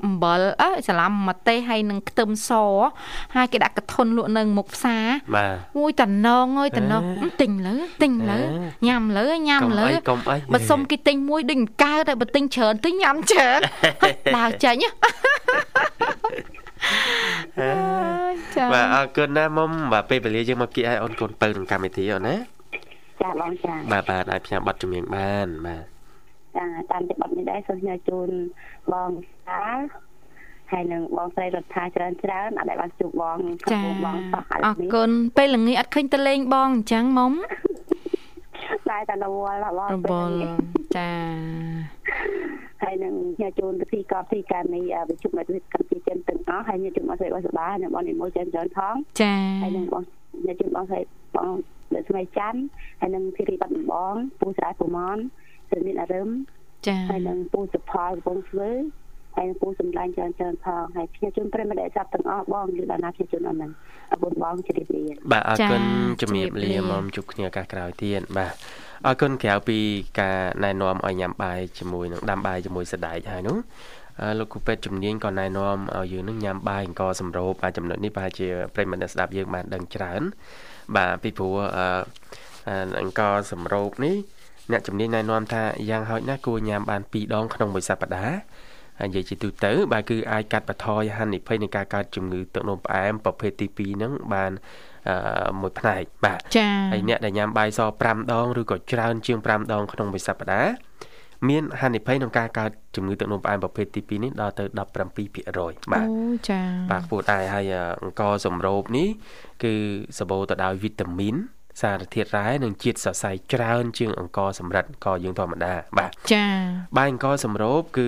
អំបិលអើសាឡាំម្ទេសហើយនឹងខ្ទឹមសហើយគេដាក់កធុនលក់នៅមុខផ្សារបាទមួយតំណងអើយតំណងអេទិញលើទិញលើអេញ៉ាំលើញ៉ាំកុំលើអីកុំអីបើសុំគេទិញមួយដូចកើតតែបើទិញច្រើនទិញញ៉ាំច្រើនហើយដើរចាញ់ហ៎អេ ចាបាទអរគុណណាមុំបាទពេលវេលាយើងមកគៀកឲ្យអូនកូនពៅក្នុងកម្មវិធីអូនណាចាបងចាបាទបាទអាចផ្សាយប័ណ្ណជំនាញបានបាទចាតាមតែបត់នេះដែរសូមញ៉ាំជូនបងសាហើយនឹងបងស្រីរដ្ឋាច្រើនច្រើនអត់ដែលបានជួបបងកំចាពុងបងសោះឥអឡូរវនេះគុណពេលល្ងាចអត់ឃើញទៅលេងបងអញ្ចឹងមុំ តែតែរវល់បងរវល់ចាហើយនឹងញ៉ាំជូនពិធីកប់ទីការនេះវិជុំនៅកម្ពុជាចិនទាំងអស់ហើយញ៉ាំជូនបងស្រីបងសបានិងបងនិមលច្រើនច្រើនផងចាហើយនឹងបងញ៉ាំជូនបងស្រីបងលើស្មីច័ន្ទហើយនឹងធីរីបាត់ដំបងពូស្រែពូមនជំនាញអារឹមចាហើយនឹងពូសុផលកំពង់ស្ពឺ ហើយនឹងពូសំឡាញ់ច្រើនច្រើនផងហើយខ្ញុំជូនប្រិមត្តដែលចាប់ទាំងអស់បងគឺដល់ណាខ្ញុំជូនអរហ្នឹងអរគុណបងជម្រាបលាបាទអរគុណជំរាបលាមុំជួបគ្នាឱកាសក្រោយទៀតបាទអរគុណក្រៅពីការណែនាំឲ្យញ៉ាំបាយជាមួយនឹងដាំបាយជាមួយសណ្ដែកហើយនោះអឺលោកគ្រូពេទ្យជំនាញក៏ណែនាំឲ្យយើងនឹងញ៉ាំបាយអង្គសម្រូបបាទចំណុចនេះប្រហែលជាប្រិយមិត្តអ្នកស្ដាប់យើងបានដឹងច្រើន បាទពីព្រោះអឺអឺអង្គសម្រូបនេះអ្នកជំនាញណែនាំថាយ៉ាងហោចណាស់គួរញ៉ាំបាន2ដងក្នុងមួយសប្តាហ៍ ហើយនិយាយជាទូទៅបាទគឺអាចកាត់បន្ថយហានិភ័យនៃការកើតជំងឺទឹកនោមផ្អែមប្រភេទទី2ហ្នឹងបានអឺមួយផ្នែកបាទចាហើយអ្នកដែលញ៉ាំបាយស5ដងឬក៏ច្រើនជាង5ដងក្នុងមួយសប្តាហ៍មានហានិភ័យក្នុងការកើតជំងឺទឹកនោមផ្អែមប្រភេទទី2នេះដល់ទៅ17%បាទអូចាបាទខ្ពស់ដែរហើយអអង្គសម្រូបនេះគឺសម្បូរទៅដោយវីតាមីន សារធាតុរ៉ែនិងជាតិសរសៃច្រើន ជាងអង្ករសម្រិតអង្ករយើងធម្មតាបាទចាបាយអង្ករសម្រូបគឺ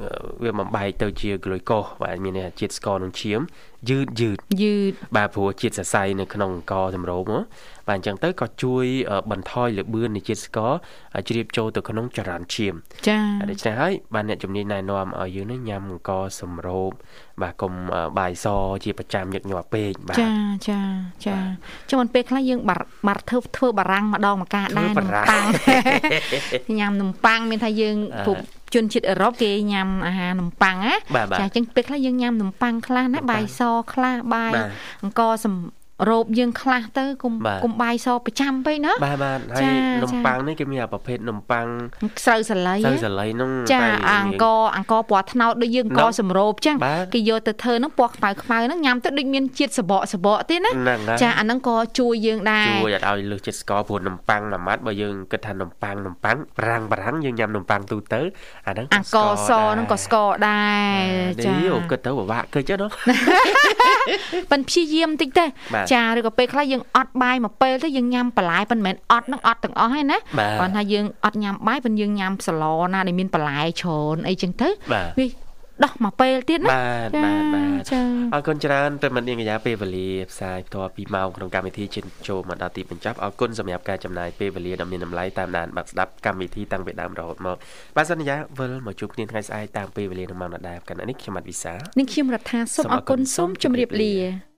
អឺវាបំបែកទៅជាក្លូកូសបាទមានន័យថាជាតិស្ករនិងឈាមយឺតយឺតយឺតបាទព្រោះជាតិសរសៃនៅក្នុងអង្ករសម្រូបមក បាទអញ្ចឹងទៅក៏ជួយអឺបន្ថយល្បឿននៃជាតិស្ករឲ្យជ្រាបចូលទៅក្នុងចរន្តឈាមចាហើយដូច្នេះហើយបានអ្នកជំនាញណែនាំឲ្យយើងនេះញ៉ាំអង្ករសម្រូបបាទកុំអឺបាយសជាប្រចាំញឹកញាប់ពេកបាទចាចាចាចាំមិនពេលខ្លះយើងបាត់បាត់ធ្វើធ្វើបារាំងម្ដងម្កាដែរធ្វើនំបារាំងប៉័ងញ៉ាំនំប៉័ងមានថាយើងអឺពុកជនជាតិអឺរ៉ុបគេញ៉ាំអាហារនំប៉័ងណាបាទបាទចាអញ្ចឹងពេលខ្លះយើងញ៉ាំនំប៉័ងខ្លះណាបាយសខ្លះបាយបាទអង្គសម្រូបយើងខ្លះទៅគុំបាទគុំបាយសប្រចាំពេកណាបាទបាទហើចាយនំចាប៉័ងនេះគេមានអាប្រភេទនំប៉័ងស្រូវសាលីទៅណាសាលីនោះចាតែអាអង្គអង្គពណ៌ត្នោតដូចយើងអង្គនោះសម្រូបចឹងបាទគេយកទៅធ្វើហ្នឹងពណ៌ខ្មៅខ្មៅហ្នឹងញ៉ាំទៅដូចមានជាតិសបកសបកទៀតណាហ្នឹងហើយចាអាហ្នឹងក៏ជួយយើងដែរជួយឲ្យលើសចិត្តស្ករព្រោះនំប៉័ងមួយម៉ាត់បើយើងគិតថានំប៉័ងនំប៉័ងប្រាំងប្រាំងយើងញ៉ាំនំប៉័ងទូទៅអាហ្នឹងអង្គសហ្នឹងក៏ស្ករដែរចាចាអូគិតទៅពិបាកគិតចឹងណាប៉ិនព្យាយាមតិចទេបាទចាឬក៏ពេលខ្លះយើងអត់បាយមួយពេលទៅយើងញ៉ាំបន្លែប៉ុន្មានអត់នឹងអត់ទាំងអស់ហើយណាគាត់ថាយើងអត់ញ៉ាំបាយប៉ុន្តែយើងញ៉ាំសឡណាដែលមានបន្លែច្រើនអីចឹងទៅវាដោះមកពេលទៀតណាបាទបាទបាទអរគុណច្រើនប្រិមត្តនាងកញ្ញាពេលវេលាផ្សាយផ្ទាល់2ម៉ោងក្នុងកម្មវិធីជិនចូលមកដល់ទីបញ្ចប់អរគុណសម្រាប់ការចំណាយពេលវេលាដ៏មានតម្លៃតាមដានបាត់ស្ដាប់កម្មវិធីតាំងពីដើមរហូតមកបាទសន្យាវិលមកជួបគ្នាថ្ងៃស្អែកតាមពេលវេលានឹងម៉ោងដដែលកណ្ណនេះខ្ញុំបាទវិសានិងខ្ញុំរដ្ឋាសូមអរគុណសូមជម្រាបលា